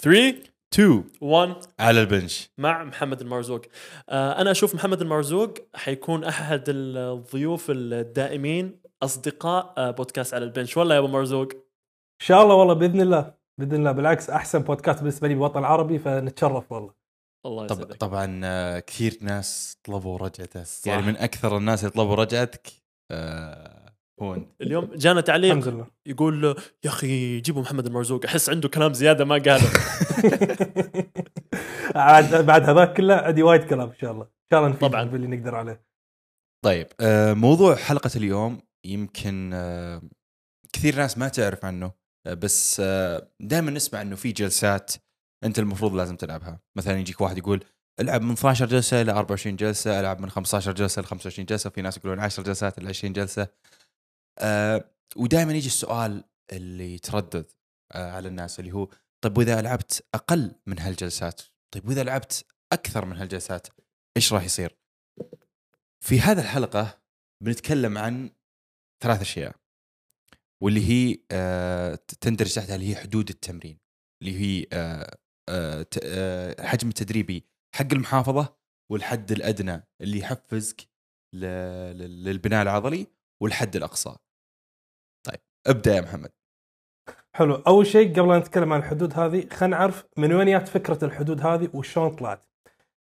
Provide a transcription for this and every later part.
3 2 1 على البنش. مع محمد المرزوق. آه، أنا أشوف محمد المرزوق حيكون أحد الضيوف الدائمين أصدقاء آه، بودكاست على البنش. والله يا أبو مرزوق. إن شاء الله والله بإذن الله بإذن الله. بالعكس أحسن بودكاست بالنسبة لي بالوطن العربي فنتشرف والله. الله طب يسعدك. طبعا آه، كثير ناس طلبوا رجعته صح. يعني من أكثر الناس اللي طلبوا رجعتك آه، هو انت اليوم جانا تعليق الحمد لله. يقول يا أخي جيبوا محمد المرزوق. أحس عنده كلام زيادة ما قاله. بعد بعد هذاك كله عندي وايد كلام إن شاء الله. إن شاء الله طبعاً. باللي نقدر عليه. طيب آه، موضوع حلقة اليوم يمكن آه، كثير ناس ما تعرف عنه آه، بس دائما نسمع إنه في جلسات أنت المفروض لازم تلعبها. مثلا يجيك واحد يقول العب من 12 جلسة إلى 24 جلسة العب من 15 جلسة ل 25 جلسة. في ناس يقولون 10 جلسات إلى 20 جلسة. آه، ودائما يجي السؤال اللي يتردد آه، على الناس اللي هو طيب وإذا لعبت أقل من هالجلسات طيب وإذا لعبت أكثر من هالجلسات إيش راح يصير في هذه الحلقة بنتكلم عن ثلاث أشياء واللي هي آه، تندرج تحتها اللي هي حدود التمرين اللي هي الحجم التدريبي حق المحافظة والحد الأدنى اللي يحفزك للبناء العضلي والحد الأقصى. ابدأ يا محمد. حلو. أول شيء قبل ان نتكلم عن الحدود هذه خلينا نعرف من وين جات فكرة الحدود هذه وشلون طلعت.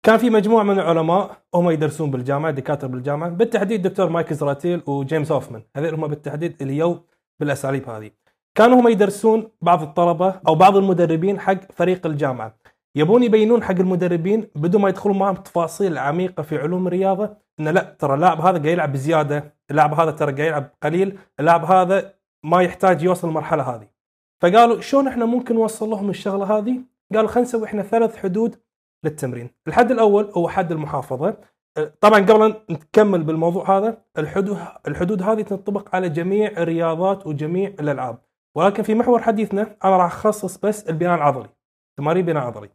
كان في مجموعة من العلماء هم يدرسون بالجامعة دكاترة بالجامعة بالتحديد دكتور مايكل زراتيل وجيمس هوفمان. هذول هم بالتحديد اللي يو بالأساليب هذه. كانوا هم يدرسون بعض الطلبة أو بعض المدربين حق فريق الجامعة. يبون يبينون حق المدربين بدون ما يدخلون معهم تفاصيل عميقة في علوم الرياضة إن لا ترى اللاعب هذا قاعد يلعب بزيادة اللاعب هذا ترى قاعد يلعب قليل اللاعب هذا ما يحتاج يوصل المرحلة هذه فقالوا شلون إحنا ممكن نوصل لهم الشغلة هذه؟ قالوا خلينا نسوي إحنا ثلاث حدود للتمرين، الحد الأول هو حد المحافظة، أه، طبعا قبل أن نكمل بالموضوع هذا الحدود الحدود هذه تنطبق على جميع الرياضات وجميع الألعاب، ولكن في محور حديثنا أنا راح أخصص بس البناء العضلي، تمارين بناء عضلي.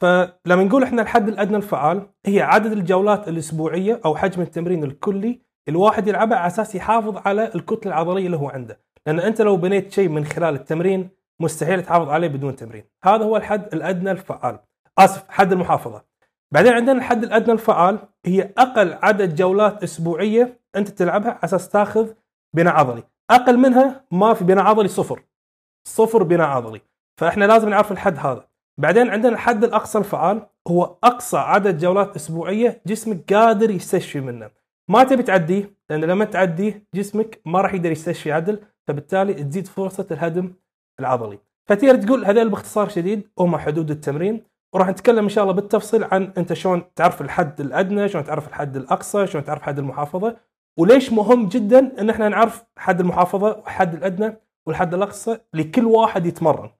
فلما نقول إحنا الحد الأدنى الفعال هي عدد الجولات الأسبوعية أو حجم التمرين الكلي الواحد يلعبه على أساس يحافظ على الكتلة العضلية اللي هو عنده. لأن أنت لو بنيت شيء من خلال التمرين مستحيل تحافظ عليه بدون تمرين. هذا هو الحد الأدنى الفعال. آسف حد المحافظة. بعدين عندنا الحد الأدنى الفعال هي أقل عدد جولات أسبوعية أنت تلعبها على أساس تاخذ بناء عضلي. أقل منها ما في بناء عضلي صفر. صفر بناء عضلي. فإحنا لازم نعرف الحد هذا. بعدين عندنا الحد الأقصى الفعال هو أقصى عدد جولات أسبوعية جسمك قادر يستشفي منه. ما تبي تعديه لأن لما تعديه جسمك ما راح يقدر يستشفي عدل فبالتالي تزيد فرصة الهدم العضلي. فتقدر تقول هذول باختصار شديد هم حدود التمرين وراح نتكلم إن شاء الله بالتفصيل عن أنت شلون تعرف الحد الأدنى شلون تعرف الحد الأقصى شلون تعرف حد المحافظة وليش مهم جدا إن إحنا نعرف حد المحافظة والحد الأدنى والحد الأقصى لكل واحد يتمرن.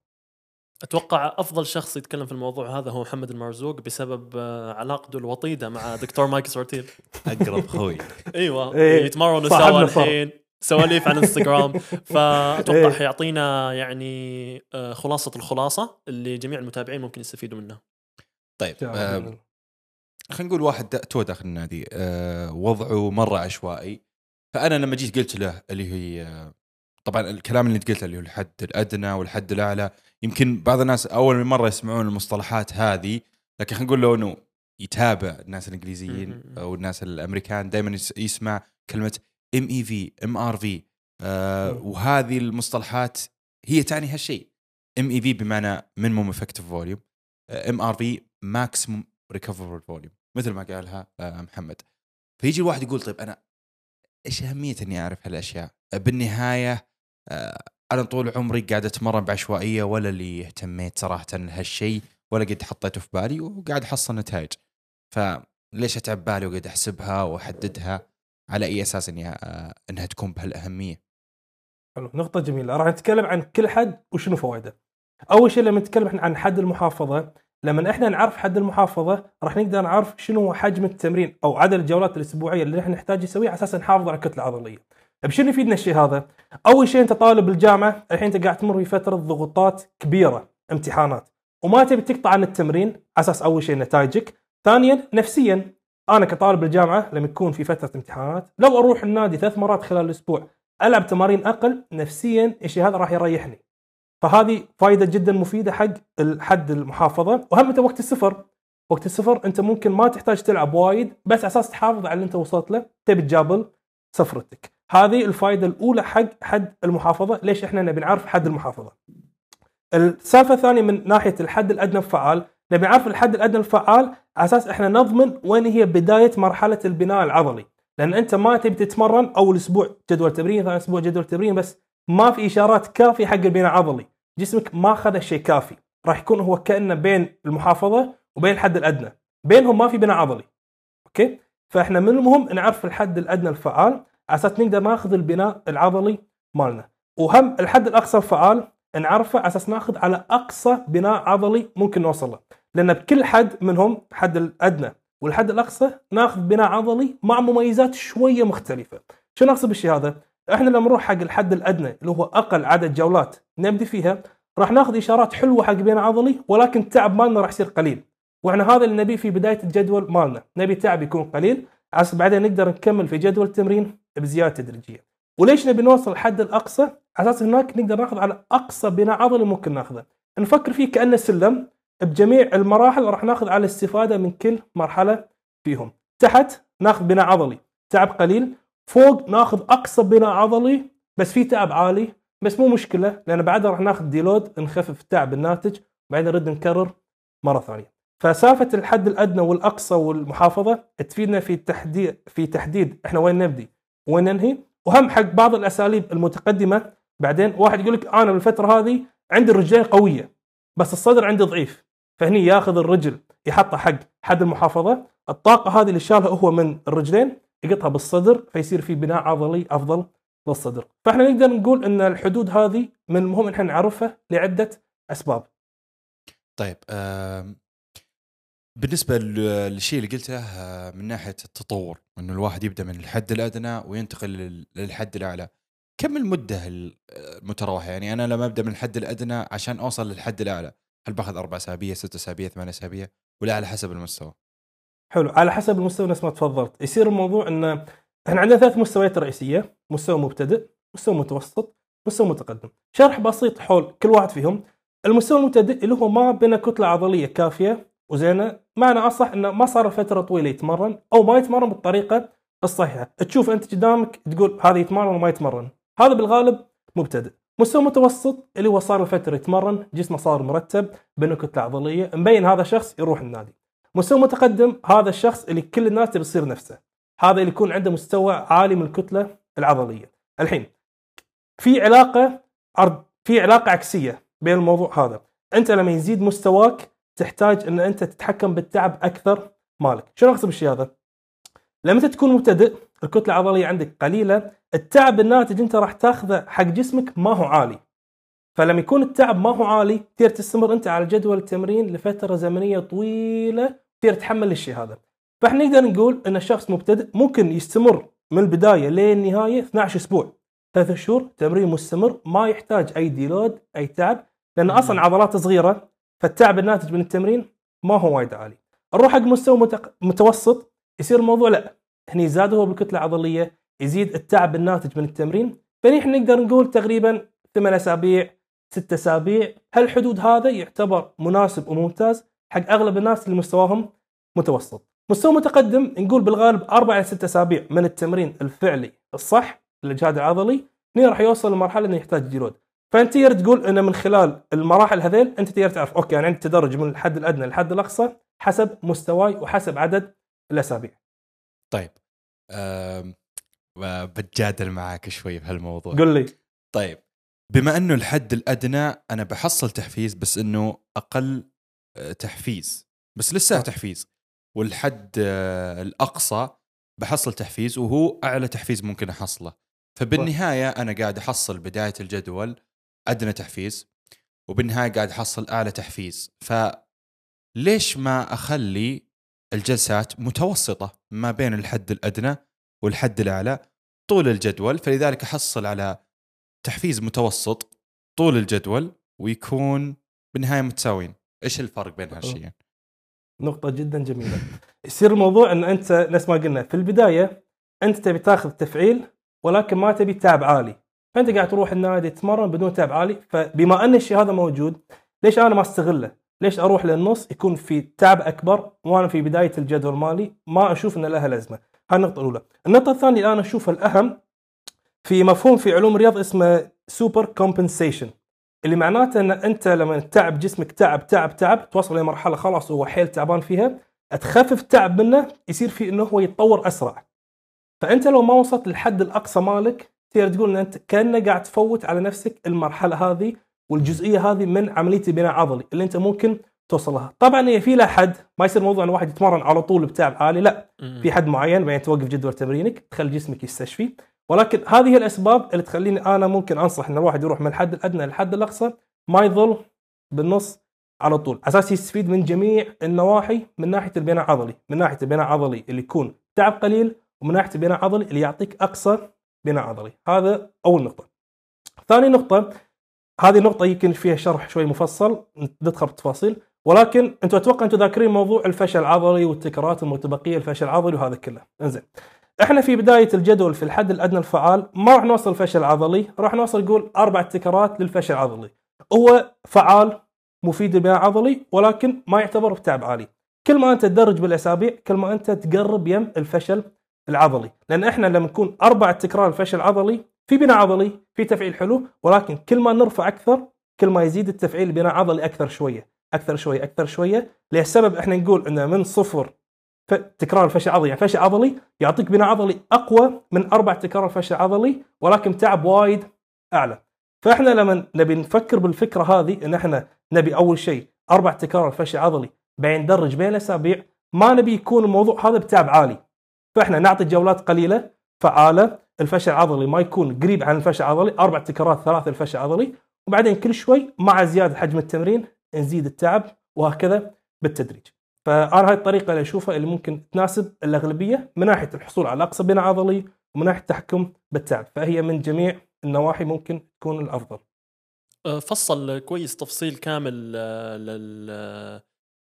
أتوقع أفضل شخص يتكلم في الموضوع هذا هو محمد المرزوق بسبب آه، علاقته الوطيدة مع دكتور مايك سورتيل أقرب خوي. إيوه إيه، يتمرنوا صاحبنا سوا. الحين سواليف على انستغرام فأتوقع إيه. حيعطينا يعني آه، خلاصة الخلاصة اللي جميع المتابعين ممكن يستفيدوا منها طيب آه،. خلينا نقول واحد تو داخل النادي آه، وضعه مرة عشوائي فأنا لما جيت قلت له اللي هي آه، طبعا الكلام اللي قلته اللي هو الحد الأدنى والحد الأعلى يمكن بعض الناس أول مرة يسمعون المصطلحات هذه لكن خلينا نقول له إنه يتابع الناس الإنجليزيين. أو الناس الأمريكان دائما يسمع كلمة MEV ام ار في. وهذه المصطلحات هي تعني هالشيء ام اي في بمعنى minimum effective volume MRV maximum recoverable volume مثل ما قالها آه، محمد فيجي الواحد يقول طيب أنا إيش أهمية إني أعرف هالأشياء؟ بالنهاية أنا طول عمري قاعد أتمرن بعشوائية ولا اللي اهتميت صراحة لهالشيء ولا قد حطيته في بالي وقاعد أحصل نتائج. فليش أتعب بالي وقاعد أحسبها وأحددها على أي أساس إني آه، إنها تكون بهالأهمية؟ حلو نقطة جميلة راح نتكلم عن كل حد وشنو فوائده. أول شيء لما نتكلم عن حد المحافظة لما إحنا نعرف حد المحافظة راح نقدر نعرف شنو هو حجم التمرين أو عدد الجولات الأسبوعية اللي إحنا نحتاج نسويها على أساس نحافظ على الكتلة العضلية. بشنو يفيدنا الشيء هذا؟ أول شيء أنت طالب بالجامعة الحين أنت قاعد تمر بفترة ضغوطات كبيرة امتحانات وما تبي تقطع عن التمرين على أساس أول شيء نتائجك، ثانيا نفسيا أنا كطالب بالجامعة لما يكون في فترة امتحانات لو أروح النادي ثلاث مرات خلال الأسبوع ألعب تمارين أقل نفسيا الشيء هذا؟ راح يريحني. فهذه فائده جدا مفيدة حق الحد المحافظة. وهم أنت وقت السفر وقت السفر أنت ممكن ما تحتاج تلعب وايد بس على أساس تحافظ على اللي أنت وصلت له تبي تجابل سفرتك. هذه الفائده الأولى حق حد المحافظة. ليش إحنا نبي نعرف حد المحافظة؟ السالفة الثانية من ناحية الحد الأدنى الفعال نبي نعرف الحد الأدنى الفعال على أساس إحنا نضمن وين هي بداية مرحلة البناء العضلي. لأن أنت ما تبي تتمرن أول أسبوع جدول تمرين ثاني أسبوع جدول تمرين بس ما في إشارات كافية حق البناء العضلي. جسمك ما أخذ الشيء كافي. راح يكون هو كأنه بين المحافظة وبين الحد الأدنى. بينهم ما في بناء عضلي. okay؟ فإحنا من المهم نعرف الحد الأدنى الفعال. أساس نقدر ناخذ البناء العضلي مالنا. وهم الحد الأقصى الفعال نعرفه أساس ناخذ على أقصى بناء عضلي ممكن نوصل له لأن بكل حد منهم الحد الأدنى والحد الأقصى ناخذ بناء عضلي مع مميزات شوية مختلفة. شنو اقصد بالشيء هذا؟ إحنا لما نروح حق الحد الأدنى اللي هو أقل عدد جولات نبدي فيها راح ناخذ إشارات حلوة حق بناء عضلي ولكن التعب مالنا راح يصير قليل. وإحنا هذا اللي نبيه في بداية الجدول مالنا. نبي التعب يكون قليل عشان بعدين نقدر نكمل في جدول التمرين. بزيادة تدريجيه وليش نبي نوصل الحد الأقصى؟ على أساس هناك نقدر ناخذ على أقصى بناء عضلي ممكن ناخذه. نفكر فيه كأنه سلم بجميع المراحل راح ناخذ على الاستفادة من كل مرحلة فيهم. تحت ناخذ بناء عضلي. تعب قليل. فوق ناخذ أقصى بناء عضلي بس في تعب عالي. بس مو مشكلة لأن بعدها راح ناخذ ديلود نخفف التعب الناتج بعدين نرد نكرر مرة ثانية. فسالفه الحد الأدنى والأقصى والمحافظة تفيدنا في تحديد في تحديد إحنا وين نبدي. وين ننهي وهم حق بعض الأساليب المتقدمة. بعدين واحد يقول لك أنا بالفترة هذه عندي الرجلين قوية بس الصدر عندي ضعيف. فهني ياخذ الرجل يحطها حق حد المحافظة. الطاقة هذه اللي شالها هو من الرجلين يقطها بالصدر فيصير في بناء عضلي أفضل للصدر. فإحنا نقدر نقول إن الحدود هذه من المهم إن إحنا نعرفها لعدة أسباب. طيب بالنسبة للشيء اللي قلته آه، من ناحية التطور إنه الواحد يبدأ من الحد الأدنى وينتقل لل- للحد الأعلى. كم المدة ال- المتراوحه يعني أنا لما أبدأ من الحد الأدنى عشان أوصل للحد الأعلى هل بأخذ أربع أسابيع ست أسابيع ثمان أسابيع؟ ولا على حسب المستوى؟ حلو على حسب المستوى نفس ما تفضلت. يصير الموضوع إن إحنا عندنا ثلاث مستويات رئيسية مستوى مبتدئ مستوى متوسط مستوى متقدم. شرح بسيط حول كل واحد فيهم. المستوى المبتدئ اللي هو ما بنى كتلة عضلية كافية وزينة معنى أصح إنه ما صار فترة طويلة يتمرن أو ما يتمرن بالطريقة الصحيحة. تشوف أنت قدامك تقول هذا يتمرن وما يتمرن. هذا بالغالب مبتدئ. مستوى متوسط اللي هو صار فترة يتمرن جسمه صار مرتب بنى كتله عضلية مبين هذا شخص يروح النادي. مستوى متقدم هذا الشخص اللي كل الناس تبي تصير نفسه. هذا اللي يكون عنده مستوى عالي من الكتلة العضلية. الحين في علاقة عرض في علاقة عكسية بين الموضوع هذا. أنت لما يزيد مستواك تحتاج إن أنت تتحكم بالتعب أكثر مالك. شنو اقصد بالشيء هذا؟ لما أنت تكون مبتدئ الكتلة العضلية عندك قليلة التعب الناتج أنت راح تاخذه حق جسمك ما هو عالي. فلما يكون التعب ما هو عالي تقدر تستمر أنت على جدول التمرين لفترة زمنية طويلة تقدر تتحمل الشيء هذا. فإحنا نقدر نقول إن الشخص مبتدئ ممكن يستمر من البداية لين النهايه 12 أسبوع. ثلاث شهور تمرين مستمر ما يحتاج أي ديلود أي تعب لأن أصلا عضلات صغيرة فالتعب الناتج من التمرين ما هو وايد عالي. نروح حق مستوى متق... متوسط يصير الموضوع لا هني زاد هو بالكتله العضليه يزيد التعب الناتج من التمرين فنحن نقدر نقول تقريبا ثمان أسابيع ست أسابيع هالحدود هذا يعتبر مناسب وممتاز حق أغلب الناس اللي مستواهم متوسط. مستوى متقدم نقول بالغالب أربع إلى ست أسابيع من التمرين الفعلي الصح للاجهاد العضلي هنا راح يوصل لمرحلة إنه يحتاج deload فأنت تقدر تقول إنه من خلال المراحل هذيل أنت تقدر تعرف okay أنا عندي تدرج من الحد الأدنى للحد الأقصى حسب مستواي وحسب عدد الأسابيع. طيب آم، بتجادل معاك شوي بهالموضوع. قل لي. طيب بما إنه الحد الأدنى أنا بحصل تحفيز بس إنه أقل آه، تحفيز بس لسه آه. تحفيز والحد آه، الأقصى بحصل تحفيز وهو أعلى تحفيز ممكن أحصله. فبالنهاية أنا قاعد أحصل بداية الجدول أدنى تحفيز وبالنهاية قاعد أحصل أعلى تحفيز. فليش ما أخلي الجلسات متوسطة ما بين الحد الأدنى والحد الأعلى طول الجدول؟ فلذلك أحصل على تحفيز متوسط طول الجدول ويكون بالنهاية متساويين. إيش الفرق بين هالشيئين؟ نقطة جدا جميلة. يصير الموضوع إن أنت نفس ما قلنا في البداية أنت تبي تاخذ تفعيل ولكن ما تبي تعب عالي. فانت قاعد تروح النادي تتمرن بدون تعب عالي فبما أن الشيء هذا موجود ليش أنا ما أستغله؟ ليش أروح للنص يكون في تعب أكبر وأنا في بداية الجدول مالي؟ ما أشوف إن لها لازمة. هاي النقطة الأولى. النقطة الثانية اللي أنا اشوفها الأهم في مفهوم في علوم الرياض اسمه super compensation اللي معناته إن أنت لما تتعب جسمك تعب تعب تعب توصل لمرحله خلاص هو حيل تعبان فيها تخفف تعب منه يصير في إنه هو يتطور أسرع. فأنت لو ما وصلت للحد الأقصى مالك تقدر تقول إن أنت كأنك قاعد تفوت على نفسك المرحلة هذه والجزئية هذه من عملية البناء العضلي اللي أنت ممكن توصل لها. طبعا هي في لها حد ما يصير موضوع إن واحد يتمرن على طول بتعب عالي لا. في حد معين بعدين توقف جدول تمرينك تخلي جسمك يستشفي. ولكن هذه هي الأسباب اللي تخليني أنا ممكن أنصح إن الواحد يروح من الحد الأدنى للحد الأقصى ما يظل بالنص على طول. على أساس يستفيد من جميع النواحي من ناحية البناء العضلي من ناحية البناء العضلي اللي يكون تعب قليل ومن ناحية البناء العضلي اللي يعطيك أقصى بناء عضلي. هذا أول نقطة. ثاني نقطة هذه النقطة يمكن فيها شرح شوي مفصل ندخل بالتفاصيل ولكن أنتم أتوقع أنتم ذاكرين موضوع الفشل العضلي والتكرارات المتبقية الفشل العضلي وهذا كله. إنزين. إحنا في بداية الجدول في الحد الأدنى الفعال ما راح نوصل الفشل العضلي راح نوصل نقول أربع تكرارات للفشل العضلي هو فعال مفيد للبناء العضلي ولكن ما يعتبر بتعب عالي. كل ما أنت تدرج بالأسابيع كل ما أنت تقرب يم الفشل العضلي. لأن إحنا لما نكون أربع تكرار الفشل العضلي في بناء عضلي في تفعيل حلو ولكن كل ما نرفع أكثر كل ما يزيد التفعيل البناء العضلي أكثر شوية أكثر شوية أكثر شوية. لهالسبب إحنا نقول انه من صفر تكرار الفشل العضلي يعني فشل عضلي يعطيك بناء عضلي أقوى من أربع تكرار الفشل العضلي ولكن تعب وايد أعلى. فإحنا لما نبي نفكر بالفكرة هذه إن إحنا نبي أول شيء أربع تكرار الفشل العضلي بعدين ندرج بين الأسابيع ما نبي يكون الموضوع هذا بتعب عالي. فاحنا نعطي جولات قليلة فعاله الفشل العضلي ما يكون قريب عن الفشل العضلي أربع تكرارات ثلاثة الفشل العضلي وبعدين كل شوي مع زيادة حجم التمرين نزيد التعب وهكذا بالتدريج. فأنا هاي الطريقة اللي أشوفها اللي ممكن تناسب الأغلبية من ناحية الحصول على أقصى بناء عضلي ومن ناحية التحكم بالتعب. فهي من جميع النواحي ممكن تكون الأفضل. آه، فصل كويس تفصيل كامل آه،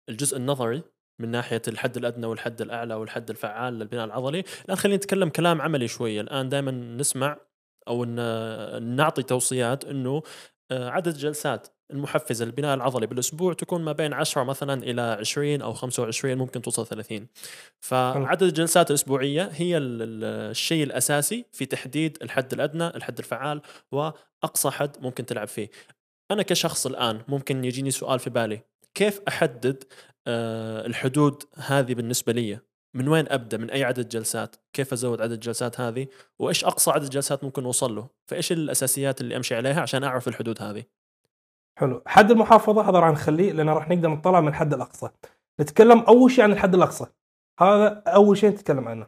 للجزء النظري. من ناحية الحد الأدنى والحد الأعلى والحد الفعال للبناء العضلي، الآن خلينا نتكلم كلام عملي شوية، الآن دائما نسمع أو ن- نعطي توصيات إنه آه، عدد جلسات المحفزة للبناء العضلي بالأسبوع تكون ما بين 10 مثلا إلى 20 أو 25 ممكن توصل 30 فعدد الجلسات الأسبوعية هي ال- ال- الشيء الأساسي في تحديد الحد الأدنى الحد الفعال وأقصى حد ممكن تلعب فيه. أنا كشخص الآن ممكن يجيني سؤال في بالي. كيف أحدد آه، الحدود هذه بالنسبة لي من وين أبدأ؟ من أي عدد جلسات؟ كيف أزود عدد الجلسات هذه؟ وإيش أقصى عدد جلسات ممكن أوصل له؟ فإيش الأساسيات اللي أمشي عليها عشان أعرف الحدود هذه؟ حلو. حد المحافظة؟ هذا راح نخليه لأن راح نقدر نطلع من الحد الأقصى. نتكلم أول شيء عن الحد الأقصى. هذا أول شيء نتكلم عنه.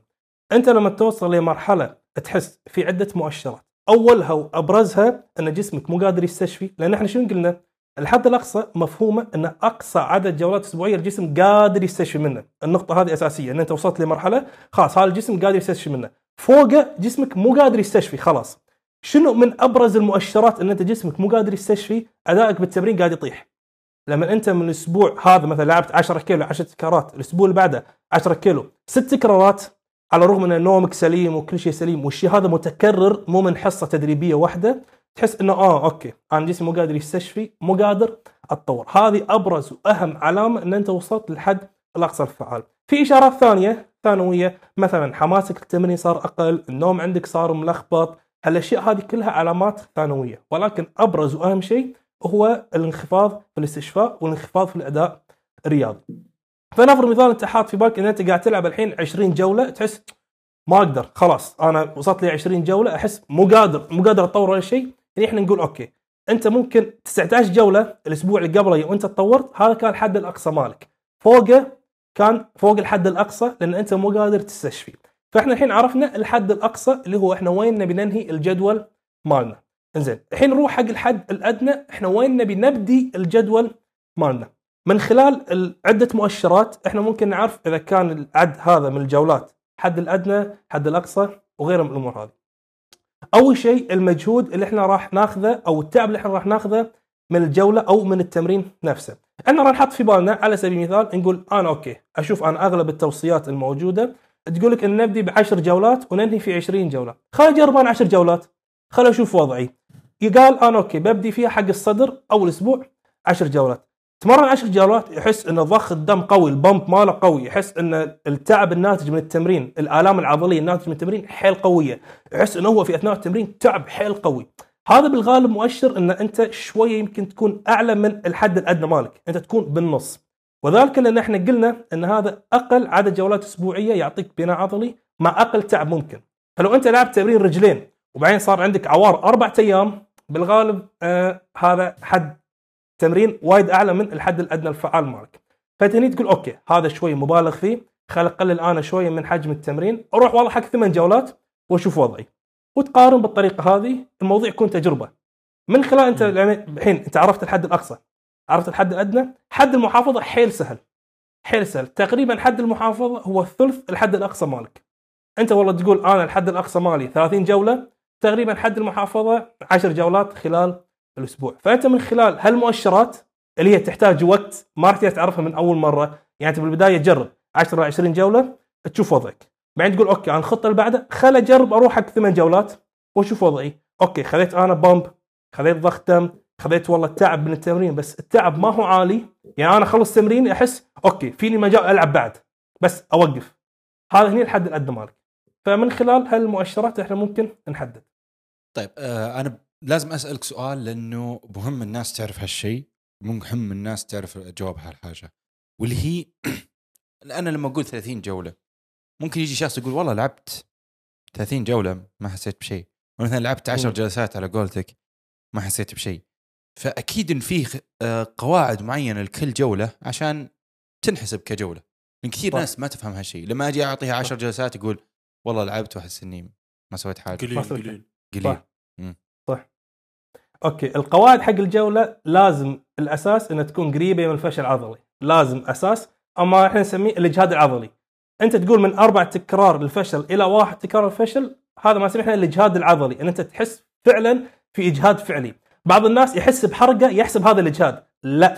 أنت لما توصل لمرحلة تحس في عدة مؤشرات. أولها وأبرزها أن جسمك مو قادر يستشفي لأن إحنا شنو قلنا؟ الحد الأقصى مفهومه أن أقصى عدد جولات أسبوعية الجسم قادر يستشفي منه. النقطة هذه أساسية إن أنت وصلت لمرحلة خلاص هذا الجسم قادر يستشفي منه. فوقه جسمك مو قادر يستشفي خلاص. شنو من أبرز المؤشرات إن أنت جسمك مو قادر يستشفي؟ أدائك بالتمرين قاعد يطيح. لما أنت من الأسبوع هذا مثلا لعبت 10 كيلو 10 تكرارات الأسبوع اللي بعده 10 كيلو ست تكرارات على الرغم إن نومك سليم وكل شيء سليم والشيء هذا متكرر مو من حصة تدريبية واحدة تحس إنه آه okay. أنا جسمي مو قادر يستشفي مو قادر أتطور. هذه أبرز وأهم علامة إن أنت وصلت للحد الأقصى الفعال. في إشارات ثانية ثانوية. مثلا حماسك للتمرين صار أقل النوم عندك صار ملخبط. هالأشياء هذه كلها علامات ثانوية. ولكن أبرز وأهم شيء هو الانخفاض في الاستشفاء والانخفاض في الأداء الرياضي. فنفرض مثال أنت حاط في بالك إن أنت قاعد تلعب الحين 20 جولة تحس ما أقدر خلاص أنا وصلت لي 20 جولة أحس مو قادر مو قادر أتطور ولا شيء. يعني إحنا نقول أوكي أنت ممكن 19 جولة الأسبوع اللي قبله وأنت تطورت هذا كان الحد الأقصى مالك. فوقه كان فوق الحد الأقصى لأن أنت مو قادر تستشفي. فإحنا الحين عرفنا الحد الأقصى اللي هو إحنا وين نبي ننهي الجدول مالنا. إنزين الحين نروح حق الحد الأدنى إحنا وين نبي نبدي الجدول مالنا؟ من خلال ال- عدة مؤشرات إحنا ممكن نعرف إذا كان العد هذا من الجولات حد الأدنى حد الأقصى وغيرها من الأمور هذه. أول شيء المجهود اللي إحنا راح ناخذه أو التعب اللي إحنا راح ناخذه من الجولة أو من التمرين نفسه. إحنا راح نحط في بالنا على سبيل المثال نقول أنا okay أشوف أنا أغلب التوصيات الموجودة تقول لك إن نبدي ب 10 جولات وننهي في 20 جولة. خلينا نجرب أنا 10 جولات. خل أشوف وضعي. قال أنا okay ببدي فيها حق الصدر أول أسبوع 10 جولات. تمرن 10 جولات يحس ان ضخ الدم قوي ال pump ماله قوي يحس إن التعب الناتج من التمرين الآلام العضلية الناتج من التمرين حيل قوية يحس إنه هو في أثناء التمرين تعب حيل قوي. هذا بالغالب مؤشر إن أنت شوية يمكن تكون أعلى من الحد الأدنى مالك أنت تكون بالنص. وذلك لأن إحنا قلنا إن هذا أقل عدد جولات أسبوعية يعطيك بناء عضلي مع أقل تعب ممكن. فلو أنت لعبت تمرين رجلين وبعدين صار عندك عوار أربع أيام بالغالب آه هذا حد تمرين وايد أعلى من الحد الأدنى الفعال مالك. فأنت هني تقول أوكي هذا شوي مبالغ فيه خل أقلل أنا شوية من حجم التمرين أروح والله حق ثمان جولات وأشوف وضعي. وتقارن بالطريقة هذه الموضوع يكون تجربة. من خلال أنت يعني الحين أنت عرفت الحد الأقصى عرفت الحد الأدنى حد المحافظة حيل سهل. حيل سهل. تقريبا حد المحافظة هو ثلث الحد الأقصى مالك. أنت والله تقول أنا الحد الأقصى مالي 30 جولة تقريبا حد المحافظة 10 جولات خلال الأسبوع. فأنت من خلال هالمؤشرات اللي هي تحتاج وقت ما راح تعرفها من أول مرة يعني أنت بالبداية تجرب 10 20 جولة تشوف وضعك. بعدين تقول okay أنا الخطة اللي بعدها خل أجرب أروح حق ثمان جولات وأشوف وضعي. okay خذيت أنا pump خذيت ضغط دم خذيت والله التعب من التمرين بس التعب ما هو عالي. يعني أنا أخلص تمرين أحس okay فيني مجال ألعب بعد بس أوقف. هذا هني الحد الأدنى مالك. فمن خلال هالمؤشرات إحنا ممكن نحدد. طيب آه أنا لازم أسألك سؤال لأنه مهم الناس تعرف هالشيء مهم الناس تعرف جواب هالحاجة. واللي هي أنا لما أقول 30 جولة ممكن يجي شخص يقول والله لعبت 30 جولة ما حسيت بشيء. مثلا لعبت 10 مم. جلسات على قولتك ما حسيت بشيء. فأكيد إن فيه آه، قواعد معينة لكل جولة عشان تنحسب كجولة. من كثير. ناس ما تفهم هالشيء. لما أجي أعطيها 10 جلسات يقول والله لعبت وأحس إني ما سويت حاجة. قليل. قليل. قليل. okay القواعد حق الجولة لازم الأساس إنها تكون قريبة من الفشل العضلي. لازم أساسا ما إحنا نسميه الإجهاد العضلي. أنت تقول من أربع تكرار للفشل إلى واحد تكرار الفشل هذا ما نسميه إحنا الإجهاد العضلي إن أنت تحس فعلا في إجهاد فعلي. بعض الناس يحس بحرقة يحسب هذا الإجهاد. لا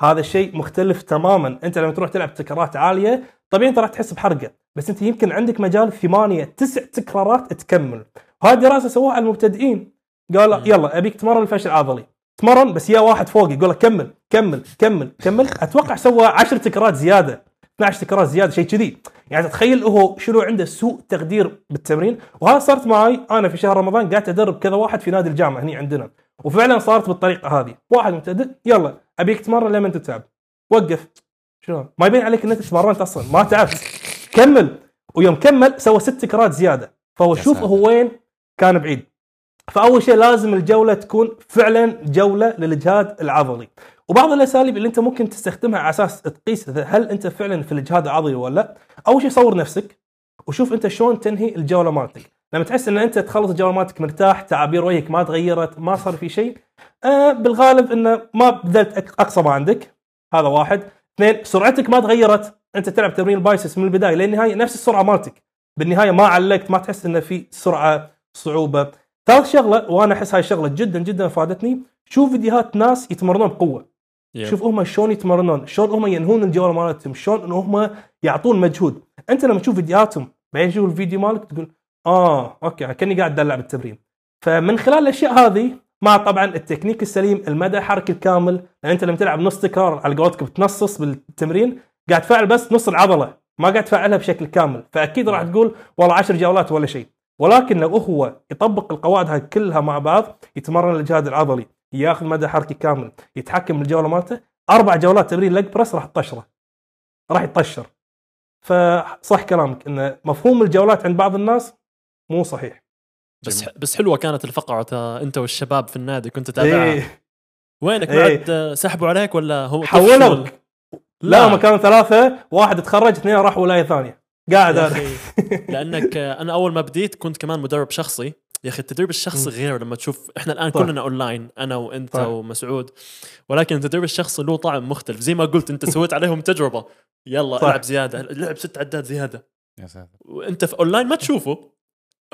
هذا الشيء مختلف تماما. أنت لما تروح تلعب تكرارات عالية طبيعي أنت راح تحس بحرقة بس أنت يمكن عندك مجال ثمانية تسع تكرارات تكمل. وهذه دراسة سووها على المبتدئين. قال مم. يلا أبيك تمرن الفشل العضلي تمرن بس يا واحد فوق يقول لك كمل كمل كمل كمل. أتوقع سوى 10 تكرارات زيادة 12 تكرار زيادة شيء كذي. يعني تخيل هو شنو عنده سوء تقدير بالتمرين. وهذا صارت معي أنا في شهر رمضان قاعد أدرب كذا واحد في نادي الجامعة هني عندنا. وفعلا صارت بالطريقة هذه. واحد مبتدئ يلا أبيك تمرن لما تتعب. وقف. شنو؟ ما يبين عليك ان انت تمرنت أصلا ما تعبت. كمل. ويوم كمل سوى ست تكرارات زيادة. فهو شوف. هو وين كان بعيد. فأول شيء لازم الجولة تكون فعلا جولة للإجهاد العضلي. وبعض الأساليب اللي أنت ممكن تستخدمها على أساس تقيس هل أنت فعلا في الإجهاد العضلي ولا لا. أول شيء صور نفسك وشوف أنت شلون تنهي الجولة مالتك. لما تحس إن أنت تخلص الجولة مالتك مرتاح تعابير وجهك ما تغيرت ما صار في شيء آه بالغالب إنه ما بذلت أقصى ما عندك. هذا واحد. اثنين سرعتك ما تغيرت. أنت تلعب تمرين البايسس من البداية للنهاية نفس السرعة مالتك. بالنهاية ما علقت ما تحس إنه في سرعة صعوبة. ثالث شغلة وأنا أحس هاي الشغلة جدا جدا فادتني. شوف فيديوهات ناس يتمرنون بقوة. Yeah. شوف هم شلون يتمرنون شلون هم ينهون الجوله مالتهم شلون إن هم يعطون مجهود. أنت لما تشوف فيديوهاتهم بعدين تشوف الفيديو مالك تقول آه okay كأني قاعد أدلع بالتمرين. فمن خلال الأشياء هذه مع طبعا التكنيك السليم المدى الحركي الكامل لأن أنت لما تلعب نص تكرار على قولتك بتنصص بالتمرين قاعد تفعل بس نص العضلة ما قاعد تفعلها بشكل كامل. فأكيد راح تقول والله 10 جولات ولا شيء. ولكن لو هو يطبق القواعد هاي كلها مع بعض يتمرن لإجهاد عضلي ياخذ مدى حركي كامل يتحكم بالجولة مالته أربع جولات تمرين leg press راح تطشره. راح يطشر. فصح كلامك إن مفهوم الجولات عند بعض الناس مو صحيح. بس بس حلوة كانت الفقرة تا- أنت والشباب في النادي كنت تتابعها. إيه. وينك؟ إيه. بعد سحبوا عليك ولا هو طفشوا؟ لا هم كانوا ثلاثة واحد تخرج اثنين راحوا ولاية ثانية. قاعد أنا لأنك أنا أول ما بديت كنت كمان مدرب شخصي. يا أخي التدريب الشخصي. غير لما تشوف إحنا الآن صح. كلنا اونلاين أنا وأنت صح. ومسعود. ولكن التدريب الشخصي له طعم مختلف. زي ما قلت أنت سويت عليهم تجربة. يلا صح. العب زيادة. لعب ست عدات زيادة. يا ساتر. وأنت في اونلاين ما تشوفه.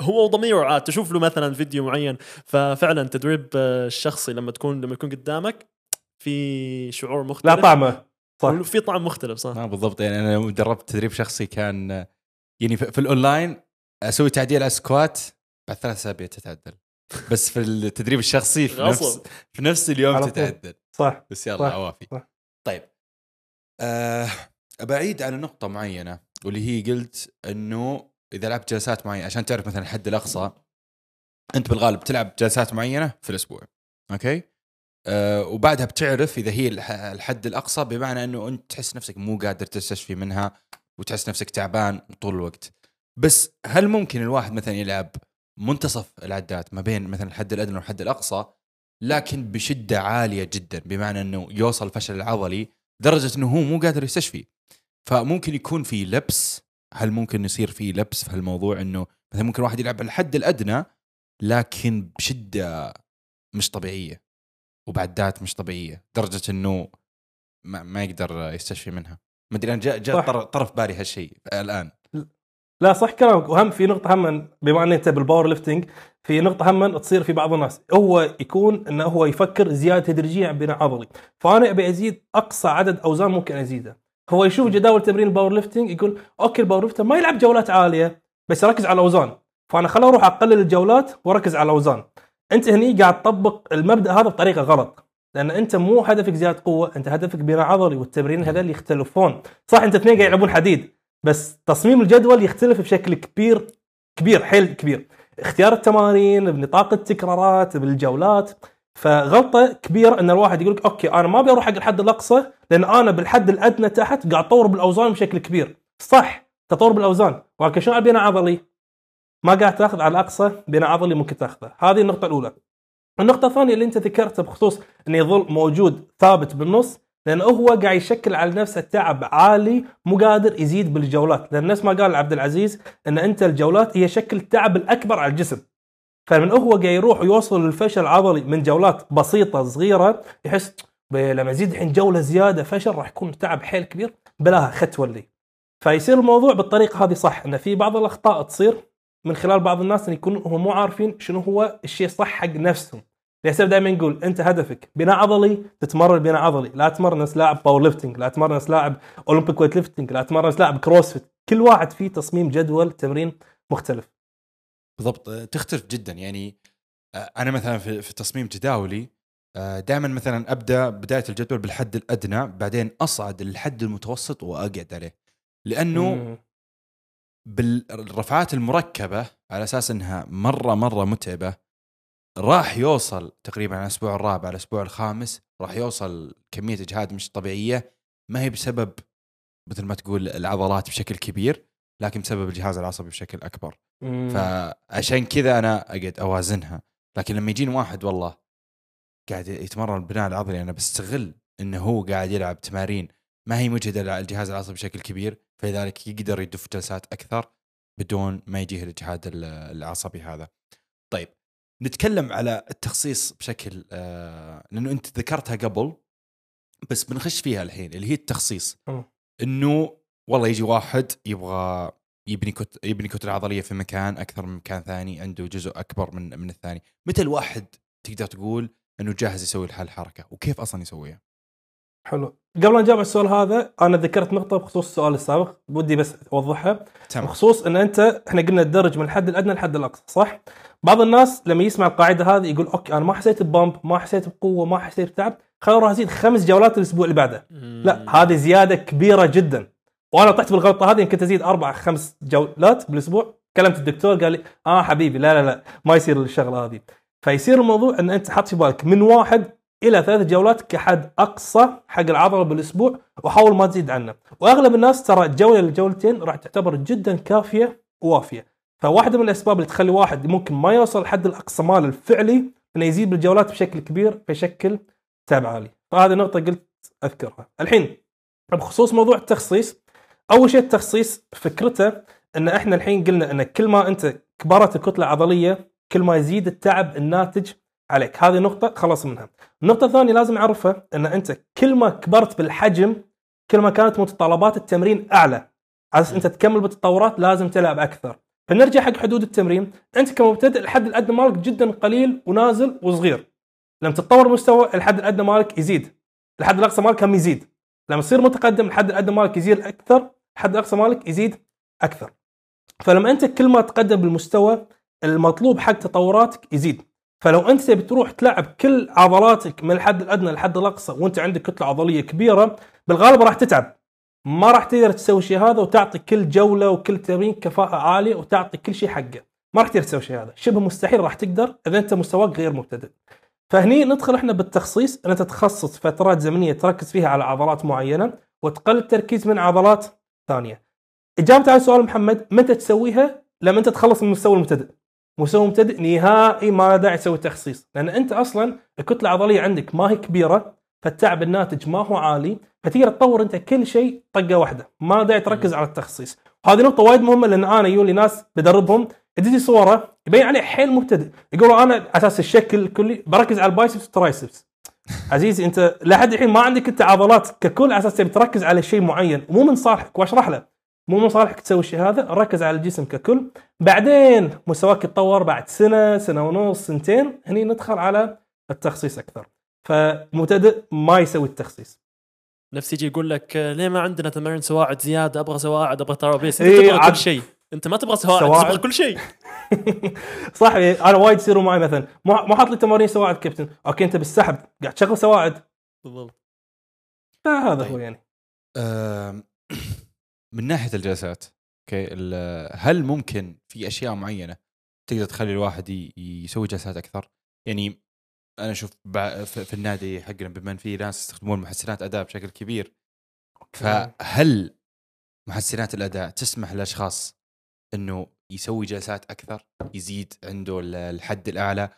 هو وضميره عاد. تشوف له مثلا فيديو معين. ففعلا تدريب آه، الشخصي لما تكون لما يكون قدامك في شعور مختلف. لا طعمه. صح. في طعم مختلف صح. ما بالضبط. يعني أنا لما دربت تدريب شخصي كان يعني في, في الأونلاين أسوي تعديل على ال squat بعد ثلاث اسابيع تتعدل بس في التدريب الشخصي في نفس غصب في نفس اليوم. تتعدل. صح بس يلا صح، عوافي. صح. طيب. آه بعيد على نقطة معينة واللي هي قلت إنه إذا لعبت جلسات معينة عشان تعرف مثلا الحد الأقصى أنت بالغالب تلعب جلسات معينة في الأسبوع. أوكي؟ آه وبعدها بتعرف إذا هي الح- الحد الأقصى بمعنى إنه أنت تحس نفسك مو قادر تستشفي منها وتحس نفسك تعبان طول الوقت. بس هل ممكن الواحد مثلا يلعب منتصف العدات ما بين مثلا الحد الأدنى والحد الأقصى لكن بشدة عالية جدا بمعنى إنه يوصل الفشل العضلي درجة إنه هو مو قادر يستشفي؟ فممكن يكون في لبس. هل ممكن يصير في لبس في هالموضوع إنه مثلا ممكن واحد يلعب على الحد الأدنى لكن بشدة مش طبيعية؟ وبعدات مش طبيعية. درجة إنه ما, ما يقدر يستشفي منها. ما أدري أنا جاء جاء طرف بالي هالشيء الآن. لا صح كلامك. وهم في نقطة هم بما أن أنت بال powerlifting في نقطة هم تصير في بعض الناس. هو يكون إنه هو يفكر زيادة تدريجية عن بناء عضلي. فأنا أبي أزيد أقصى عدد أوزان ممكن أزيده. هو يشوف جداول تمرين ال powerlifting يقول okay ال powerlifter ما يلعب جولات عالية بس يركز على الأوزان. فأنا خل أروح أقلل الجولات وأركز على الأوزان. أنت هني قاعد تطبق المبدأ هذا بطريقة غلط. لأن أنت مو هدفك زيادة قوة أنت هدفك بناء عضلي والتمرين هذول يختلفون صح أنت اثنين قاعد يلعبون حديد بس تصميم الجدول يختلف بشكل كبير كبير حيل كبير. اختيار التمارين بنطاق التكرارات بالجولات. فغلطة كبيرة إن الواحد يقول لك أوكي أنا ما أبي أروح حق الحد الأقصى لأن أنا بالحد الأدنى تحت قاعد أطور بالأوزان بشكل كبير. صح تطور بالأوزان. ولكن شنو البناء العضلي ما قاعد تاخذ على الأقصى بناء عضلي ممكن تاخذه. هذه النقطة الأولى. النقطة الثانية اللي أنت ذكرتها بخصوص انه يظل موجود ثابت بالنص لأنه هو قاعد يشكل على نفسه تعب عالي مو قادر يزيد بالجولات. لأن نفس ما قال عبد العزيز إن أنت الجولات هي شكل التعب الأكبر على الجسم. فمن هو قاعد يروح ويوصل للفشل العضلي من جولات بسيطة صغيرة يحس "ب- لما يزيد الحين جولة زيادة فشل راح يكون تعب حيل كبير بلاها خت ولي فيصير الموضوع بالطريقة هذه صح إن في بعض الأخطاء تصير من خلال بعض الناس إن يكونوا هم مو عارفين شنو هو الشيء الصح حق نفسهم. ليس دائما نقول أنت هدفك بناء عضلي تتمرن بناء عضلي لا تمرن نفس لاعب powerlifting لا تمرن نفس لاعب Olympic weightlifting لا تمرن نفس لاعب CrossFit كل واحد فيه تصميم جدول تمرين مختلف. بالضبط. آه، تختلف جدا. يعني آه، أنا مثلا في, في تصميم جداولي دائما مثلا أبدأ بداية الجدول بالحد الأدنى بعدين أصعد للحد المتوسط وأقعد عليه. لأنه. بالرفعات المركبة على أساس إنها مرة مرة متعبة راح يوصل تقريبا على الأسبوع الرابع على الأسبوع الخامس راح يوصل كمية إجهاد مش طبيعية. ما هي بسبب مثل ما تقول العضلات بشكل كبير لكن بسبب الجهاز العصبي بشكل أكبر. مم. فعشان كذا أنا أقعد أوازنها. لكن لما يجيني واحد والله قاعد يتمرن البناء العضلي أنا بستغل إنه هو قاعد يلعب تمارين ما هي مجهدة للجهاز العصبي بشكل كبير فلذلك يقدر يدف جلسات أكثر بدون ما يجيه الاجهاد ال- العصبي هذا. طيب نتكلم على التخصيص بشكل آه لأنه أنت ذكرتها قبل بس بنخش فيها الحين اللي هي التخصيص. إنه والله يجي واحد يبغى يبني كت يبني كتلة عضلية في مكان أكثر من مكان ثاني عنده جزء أكبر من من الثاني متى الواحد تقدر تقول إنه جاهز يسوي هالحركه وكيف أصلا يسويها حلو. قبل أن نجاوب على السؤال هذا أنا ذكرت نقطة بخصوص السؤال السابق ودي بس أوضحها. تمام. بخصوص إن أنت إحنا قلنا تدرج من الحد الأدنى للحد الأقصى صح؟ بعض الناس لما يسمع القاعدة هذه يقول أوكي أنا ما حسيت ببامب ما حسيت بقوة ما حسيت بتعب خليني أروح ازيد خمس جولات الأسبوع اللي بعده. لا هذه زيادة كبيرة جدا. وأنا طحت بالغلطة هذه يمكن ازيد أربع خمس جولات بالأسبوع. كلمت الدكتور قال لي آه حبيبي لا لا لا ما يصير الشغلة هذه. فيصير الموضوع إن أنت حط في بالك من واحد إلى ثلاث جولات كحد أقصى حق العضلة بالأسبوع وحاول ما تزيد عنه. وأغلب الناس ترى جوله لجولتين راح تعتبر جدا كافية ووافية. فواحدة من الأسباب اللي تخلي واحد ممكن ما يوصل الحد الأقصى ماله الفعلي إنه يزيد بالجولات بشكل كبير فيشكل تعب عالي. فهذه نقطة قلت أذكرها. الحين بخصوص موضوع التخصيص أول شيء التخصيص فكرته إن إحنا الحين قلنا إن كل ما أنت كبرت الكتلة العضلية كل ما يزيد التعب الناتج عليك. هذه نقطة خلص منها. النقطة الثانية لازم أعرفها إن أنت كل ما كبرت بالحجم كل ما كانت متطلبات التمرين أعلى على أساس أنت تكمل بالتطورات لازم تلعب أكثر. فنرجع حق حدود التمرين. أنت كمبتدئ الحد الأدنى مالك جدا قليل ونازل وصغير. لما تتطور مستوى الحد الأدنى مالك يزيد. الحد الأقصى مالك هم يزيد؟ لما تصير متقدم الحد الأدنى مالك يزيد أكثر الحد الأقصى مالك يزيد أكثر. فلما أنت كل ما تقدم بالمستوى المطلوب حق تطوراتك يزيد. فلو أنت تبي تروح تلعب كل عضلاتك من الحد الأدنى للحد الأقصى وأنت عندك كتلة عضلية كبيرة بالغالب راح تتعب. ما راح تقدر تسوي الشيء هذا وتعطي كل جولة وكل تمرين كفاءة عالية وتعطي كل شيء حقه. ما راح تقدر تسوي الشيء هذا. شبه مستحيل راح تقدر إذا أنت مستواك غير مبتدئ. فهني ندخل إحنا بالتخصيص. ان انت تخصص فترات زمنية تركز فيها على عضلات معينة وتقل التركيز من عضلات ثانية. إجابة على سؤال محمد متى تسويها؟ لما أنت تخلص من المستوى المبتدئ. مستوى مبتدئ نهائي ما له داعي تسوي تخصيص. لأن أنت أصلا الكتلة العضلية عندك ما هي كبيرة فالتعب الناتج ما هو عالي فتقدر تطور أنت كل شيء طقة واحدة ما له داعي تركز على التخصيص. هذه نقطة وايد مهمة لأن أنا يجوني ناس بدربهم تجي صورة يبين عليه حيل مبتدئ. يقولوا أنا على أساس الشكل الكلي بركز على ال biceps وال triceps. عزيزي أنت لحد الحين ما عندك أنت عضلات ككل على أساس تبي تركز على شيء معين مو من صالحك وأشرح له. مو من صالحك تسوي الشيء هذا ركز على الجسم ككل. بعدين مستواك يتطور بعد سنة سنة ونص سنتين هني ندخل على التخصيص أكثر. فمبتدئ ما يسوي التخصيص. نفس يجي يقول لك آه، ليه ما عندنا تمارين سواعد زيادة؟ أبغى سواعد أبغى ترابيس. أنت إيه، تبغى عاد- كل شيء. أنت ما تبغى سواعد سواعد. تبغى كل شيء. صح أنا وايد يصيروا معي مثلا. مو حاط لي تمارين سواعد كابتن. okay أنت بالسحب قاعد تشغل سواعد. بالضبط. فهذا طيب. هو يعني. آم، من ناحية الجلسات okay هل ممكن في أشياء معينة تقدر تخلي الواحد يسوي جلسات أكثر؟ يعني أنا أشوف في النادي حقنا بما إن في ناس يستخدمون محسنات أداء بشكل كبير فهل محسنات الأداء تسمح للأشخاص إنه يسوي جلسات أكثر يزيد عنده ال- الحد الأعلى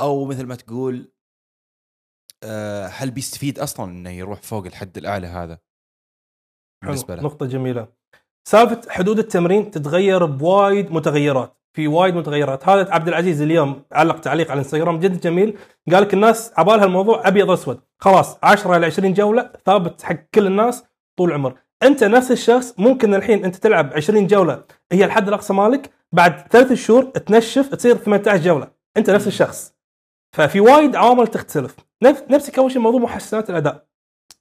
أو مثل ما تقول آه، هل بيستفيد أصلا إنه يروح فوق الحد الأعلى هذا بالنسبة. له نقطة جميلة. سالفة حدود التمرين تتغير بوايد متغيرات، في وايد متغيرات، هذا عبد العزيز اليوم علق تعليق على الانستغرام جدا جميل، قال لك الناس عبالها الموضوع أبيض اسود، خلاص 10 إلى 20 جولة ثابت حق كل الناس طول العمر، أنت نفس الشخص ممكن الحين أنت تلعب 20 جولة هي الحد الأقصى مالك، بعد ثلاث شهور تنشف تصير 18 جولة، أنت نفس الشخص. ففي وايد عوامل تختلف، نفس نفسك أول شيء موضوع محسنات الأداء.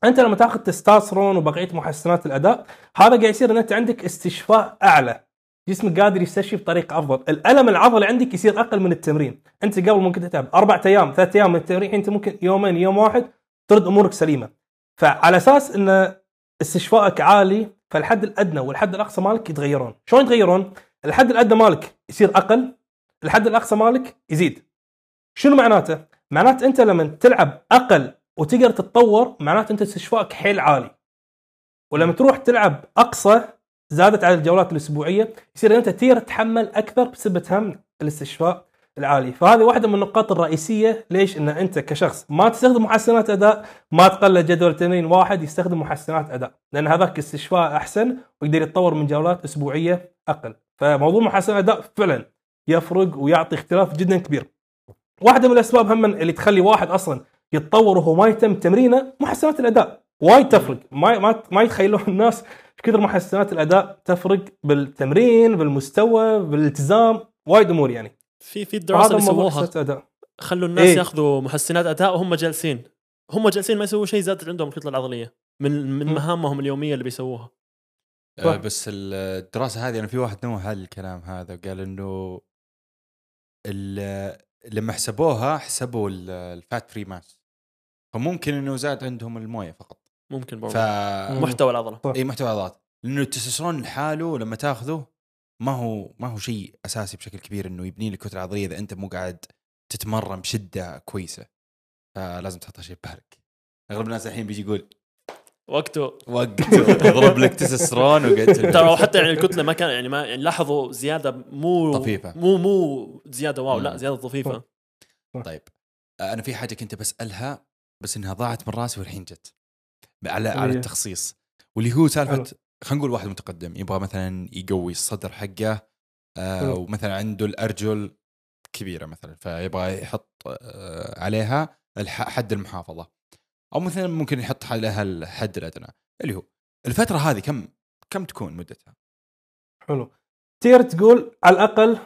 أنت لما تاخذ تستوستيرون وبقية محسنات الأداء هذا قاعد يصير ان انت عندك استشفاء أعلى. جسمك قادر يستشفي بطريقة أفضل. الألم العضلي عندك يصير أقل من التمرين. أنت قبل ممكن تتعب. أربع أيام ثلاث أيام من التمرين أنت ممكن يومين يوم واحد ترد أمورك سليمة. فعلى أساس إن استشفائك عالي فالحد الأدنى والحد الأقصى مالك يتغيرون. شلون يتغيرون؟ الحد الأدنى مالك يصير أقل الحد الأقصى مالك يزيد. شنو معناته؟ معناته أنت لما تلعب أقل وتقدر تتطور معناته أنت استشفائك حيل عالي. ولما تروح تلعب أقصى زادت على الجولات الأسبوعية يصير أنت تقدر تتحمل أكثر بسبب هم الاستشفاء العالي. فهذه واحدة من النقاط الرئيسية ليش إن أنت كشخص ما تستخدم محسنات أداء ما تقلد جدول تمرين واحد يستخدم محسنات أداء لأن هذاك استشفاء أحسن ويقدر يتطور من جولات أسبوعية أقل. فموضوع محسن الاداء فعلا يفرق ويعطي اختلاف جدا كبير. واحدة من الأسباب هم اللي تخلي واحد أصلا يتطور وهو ما يهتم تمرينه محسنات الأداء. وايد تفرق. ما ما ما يتخيلون الناس إيش كثر محسنات الأداء تفرق بالتمرين بالمستوى بالالتزام. وايد أمور يعني. في في الدراسه هذا اللي سووها خلوا الناس إيه. ياخذوا محسنات أداء وهم جالسين. هم جالسين ما يسووا شيء زادت عندهم الكتله العضلية. من من. مهامهم اليومية اللي بيسووها. آه،. بس الدراسة هذه أنا في واحد نوه على الكلام هذا قال إنه ال- لما حسبوها حسبوا ال- ال fat free mass. فممكن إنه زاد عندهم الموية فقط. ممكن ف برضه مم. محتوى العضله إي محتوى عضلات لأنه التستوستيرون لحاله لما تاخذه ما هو ما هو شيء أساسي بشكل كبير إنه يبني لك كتلة عضلية إذا أنت مو قاعد تتمرن بشدة كويسة. فلازم تحط شيء ببالك. أغلب الناس الحين بيجي يقول وقته. وقت اضرب لك تستوستيرون وقتل ترى وحتى يعني الكتلة ما كان يعني ما يعني لاحظوا زيادة مو طفيفة. مو مو زيادة واو لا. زيادة طفيفة. طيب. أنا في حاجة كنت بسألها بس إنها ضاعت من راسي والحين جت على على هي. التخصيص واللي هو سالفة. خلينا نقول واحد متقدم يبغى مثلا يقوي الصدر حقه آه. ومثلا عنده الأرجل كبيرة مثلا فيبغى يحط آه عليها حد المحافظة أو مثلا ممكن يحط عليها الحد الأدنى اللي هو الفترة هذه كم كم تكون مدتها؟ حلو تقدر تقول على الأقل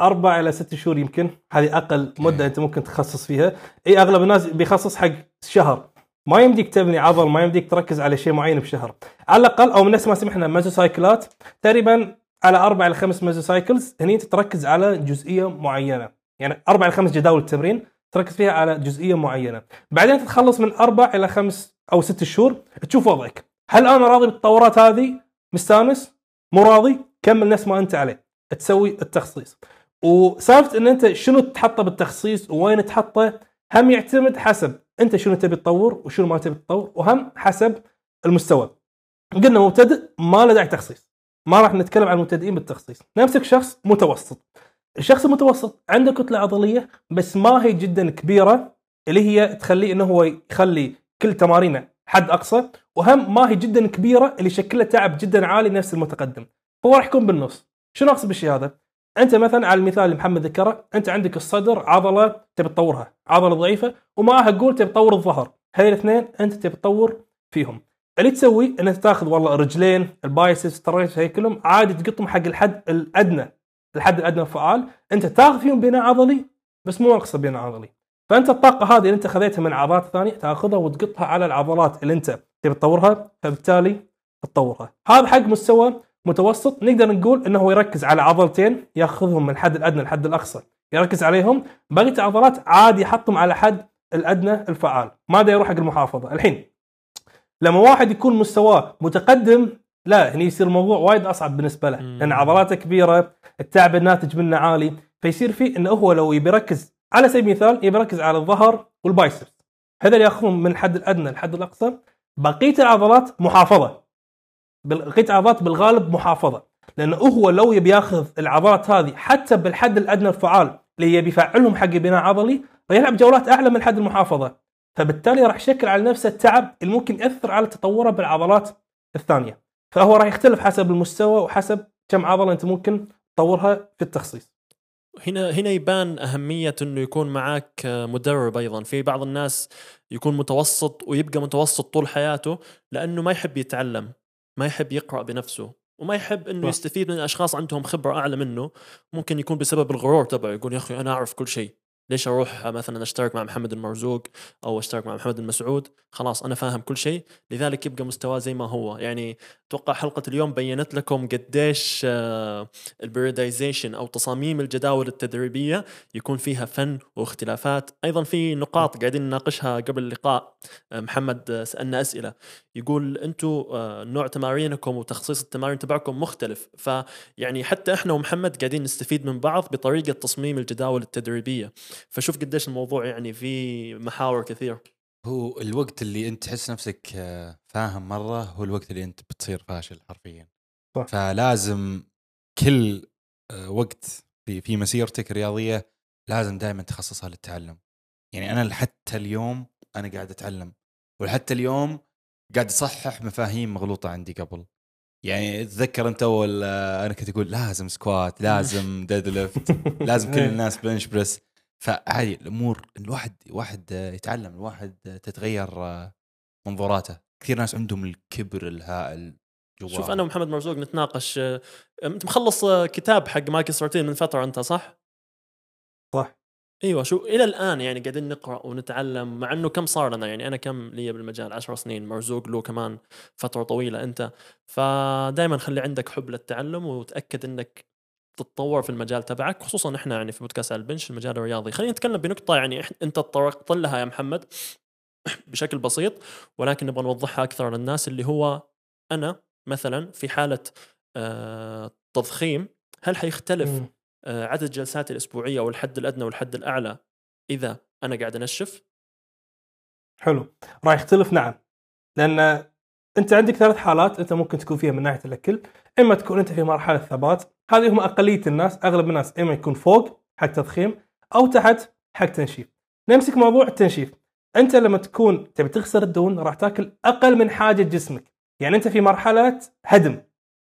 أربع إلى ست شهور يمكن. هذه أقل مدة أنت ممكن تخصص فيها. إي أغلب الناس بيخصص حق شهر. ما يمديك تبني عضل ما يمديك تركز على شيء معين بشهر. على الأقل أو من نفس ما سمحنا meso cycle ات تقريبا على أربع إلى خمس meso cycles هني أنت تركز على جزئية معينة. يعني أربع إلى خمس جداول التمرين تركز فيها على جزئية معينة. بعدين تتخلص من أربع إلى خمس أو ست شهور. تشوف وضعك. هل أنا راضي بالتطورات هذه؟ مستأنس؟ مو راضي؟ كمل نفس ما أنت عليه. تسوي التخصيص. وسالفة إن أنت شنو تحطه بالتخصيص وين تحطه هم يعتمد حسب أنت شنو تبي تطور وشنو ما تبي تطور وهم حسب المستوى. قلنا مبتدئ ما له داعي تخصيص. ما راح نتكلم عن المبتدئين بالتخصيص. نمسك شخص متوسط. الشخص المتوسط عنده كتلة عضلية بس ما هي جدا كبيرة اللي هي تخليه إنه هو يخلي كل تمارينه حد أقصى وهم ما هي جدا كبيرة اللي يشكلها تعب جدا عالي نفس المتقدم. هو راح يكون بالنص. شنو أقصد بالشيء هذا أنت مثلا على المثال اللي محمد ذكره أنت عندك الصدر عضلة تبي تطورها عضلة ضعيفة ومعها قول تبي تطور الظهر. هذه الاثنين أنت تبي تطور فيهم. اللي تسوي ان انت تاخذ والله رجلين البايسبس تريس هي كلهم عادي تقطهم حق الحد الأدنى الحد الأدنى الفعال. أنت تاخذ فيهم بناء عضلي بس مو ناقصه بناء عضلي. فأنت الطاقة هذه اللي أنت خذيتها من عضلات ثانية تاخذها وتقطها على العضلات اللي أنت تبي تطورها فبالتالي تطورها. هذا حق مستوى متوسط نقدر نقول إنه هو يركز على عضلتين ياخذهم من الحد الأدنى للحد الأقصى. يركز عليهم بقية العضلات عادي يحطهم على حد الأدنى الفعال ما دا يروح حق المحافظة. الحين لما واحد يكون مستواه متقدم لا هني يصير الموضوع وايد أصعب بالنسبة له. لأن عضلاته كبيرة التعب الناتج منه عالي فيصير فيه إنه هو لو يبي يركز على سبيل المثال يبي يركز على الظهر والبايسبس. هذول ياخذون من الحد الأدنى للحد الأقصى. بقية العضلات محافظة. بقيه العضلات بالغالب محافظة. لأنه هو لو يبي ياخذ العضلات هذه حتى بالحد الأدنى الفعال اللي يبي يفعلهم حق بناء عضلي راح يلعب جولات أعلى من حد المحافظة. فبالتالي راح يشكل على نفسه التعب اللي ممكن يأثر على تطوره بالعضلات الثانية. فهو راح يختلف حسب المستوى وحسب كم عضلة أنت ممكن تطورها في التخصيص. هنا هنا يبان أهمية إنه يكون معك مدرب أيضا. في بعض الناس يكون متوسط ويبقى متوسط طول حياته لأنه ما يحب يتعلم. ما يحب يقرأ بنفسه وما يحب إنه. يستفيد من أشخاص عندهم خبرة أعلى منه ممكن يكون بسبب الغرور تبعه يقول يا أخي أنا أعرف كل شيء ليش أروح مثلا أشترك مع محمد المرزوق أو أشترك مع محمد المسعود؟ خلاص أنا فاهم كل شيء. لذلك يبقى مستواه زي ما هو. يعني أتوقع حلقة اليوم بينت لكم قديش البريدايزيشن أو تصاميم الجداول التدريبية يكون فيها فن واختلافات. أيضا في نقاط قاعدين نناقشها قبل اللقاء آه، محمد آه، سألنا أسئلة. يقول أنتم نوع تمارينكم وتخصيص التمارين تبعكم مختلف. فيعني حتى إحنا ومحمد قاعدين نستفيد من بعض بطريقة تصميم الجداول التدريبية. فشوف قديش الموضوع يعني في محاور كثير هو الوقت اللي أنت تحس نفسك آه، فاهم مرة هو الوقت اللي أنت بتصير فاشل حرفيا. صح. فلازم كل آه، وقت في في مسيرتك الرياضية لازم دائما تخصصها للتعلم. يعني أنا حتى اليوم أنا قاعد أتعلم وحتى اليوم قاعد أصحح مفاهيم مغلوطة عندي قبل. يعني تذكر أنت أول آه، أنا كنت أقول لازم squat لازم deadlift لازم كل إيه. الناس bench press فعادي الأمور الواحد واحد يتعلم الواحد تتغير منظوراته. كثير ناس عندهم الكبر الهائل جوا شوف أنا ومحمد مرزوق نتناقش آه، أنت مخلص آه، كتاب حق مايكل سارتين من فترة أنت صح؟ صح. أيوه شو إلى الآن يعني قاعدين نقرأ ونتعلم مع إنه كم صار لنا؟ يعني أنا كم لي بالمجال؟ 10 سنين مرزوق له كمان فترة طويلة أنت. فدائما خلي عندك حب للتعلم وتأكد إنك تتطور في المجال تبعك خصوصا إحنا يعني في بودكاست على البنش المجال الرياضي. خلينا نتكلم بنقطة يعني أنت تطرقت لها يا محمد بشكل بسيط ولكن نبغى نوضحها أكثر للناس اللي هو أنا مثلا في حالة آه تضخيم هل حيختلف. آه، عدد جلساتي الأسبوعية أو الحد الأدنى والحد الأعلى إذا أنا قاعد أنشف؟ حلو. راح يختلف نعم. لأن أنت عندك ثلاث حالات أنت ممكن تكون فيها من ناحية الأكل. إما تكون أنت في مرحلة ثبات هذه هم أقلية الناس أغلب الناس إما يكون فوق حق تضخيم أو تحت حق تنشيف. نمسك موضوع التنشيف. أنت لما تكون تبي تخسر الدهون راح تاكل أقل من حاجة جسمك. يعني أنت في مرحلة هدم.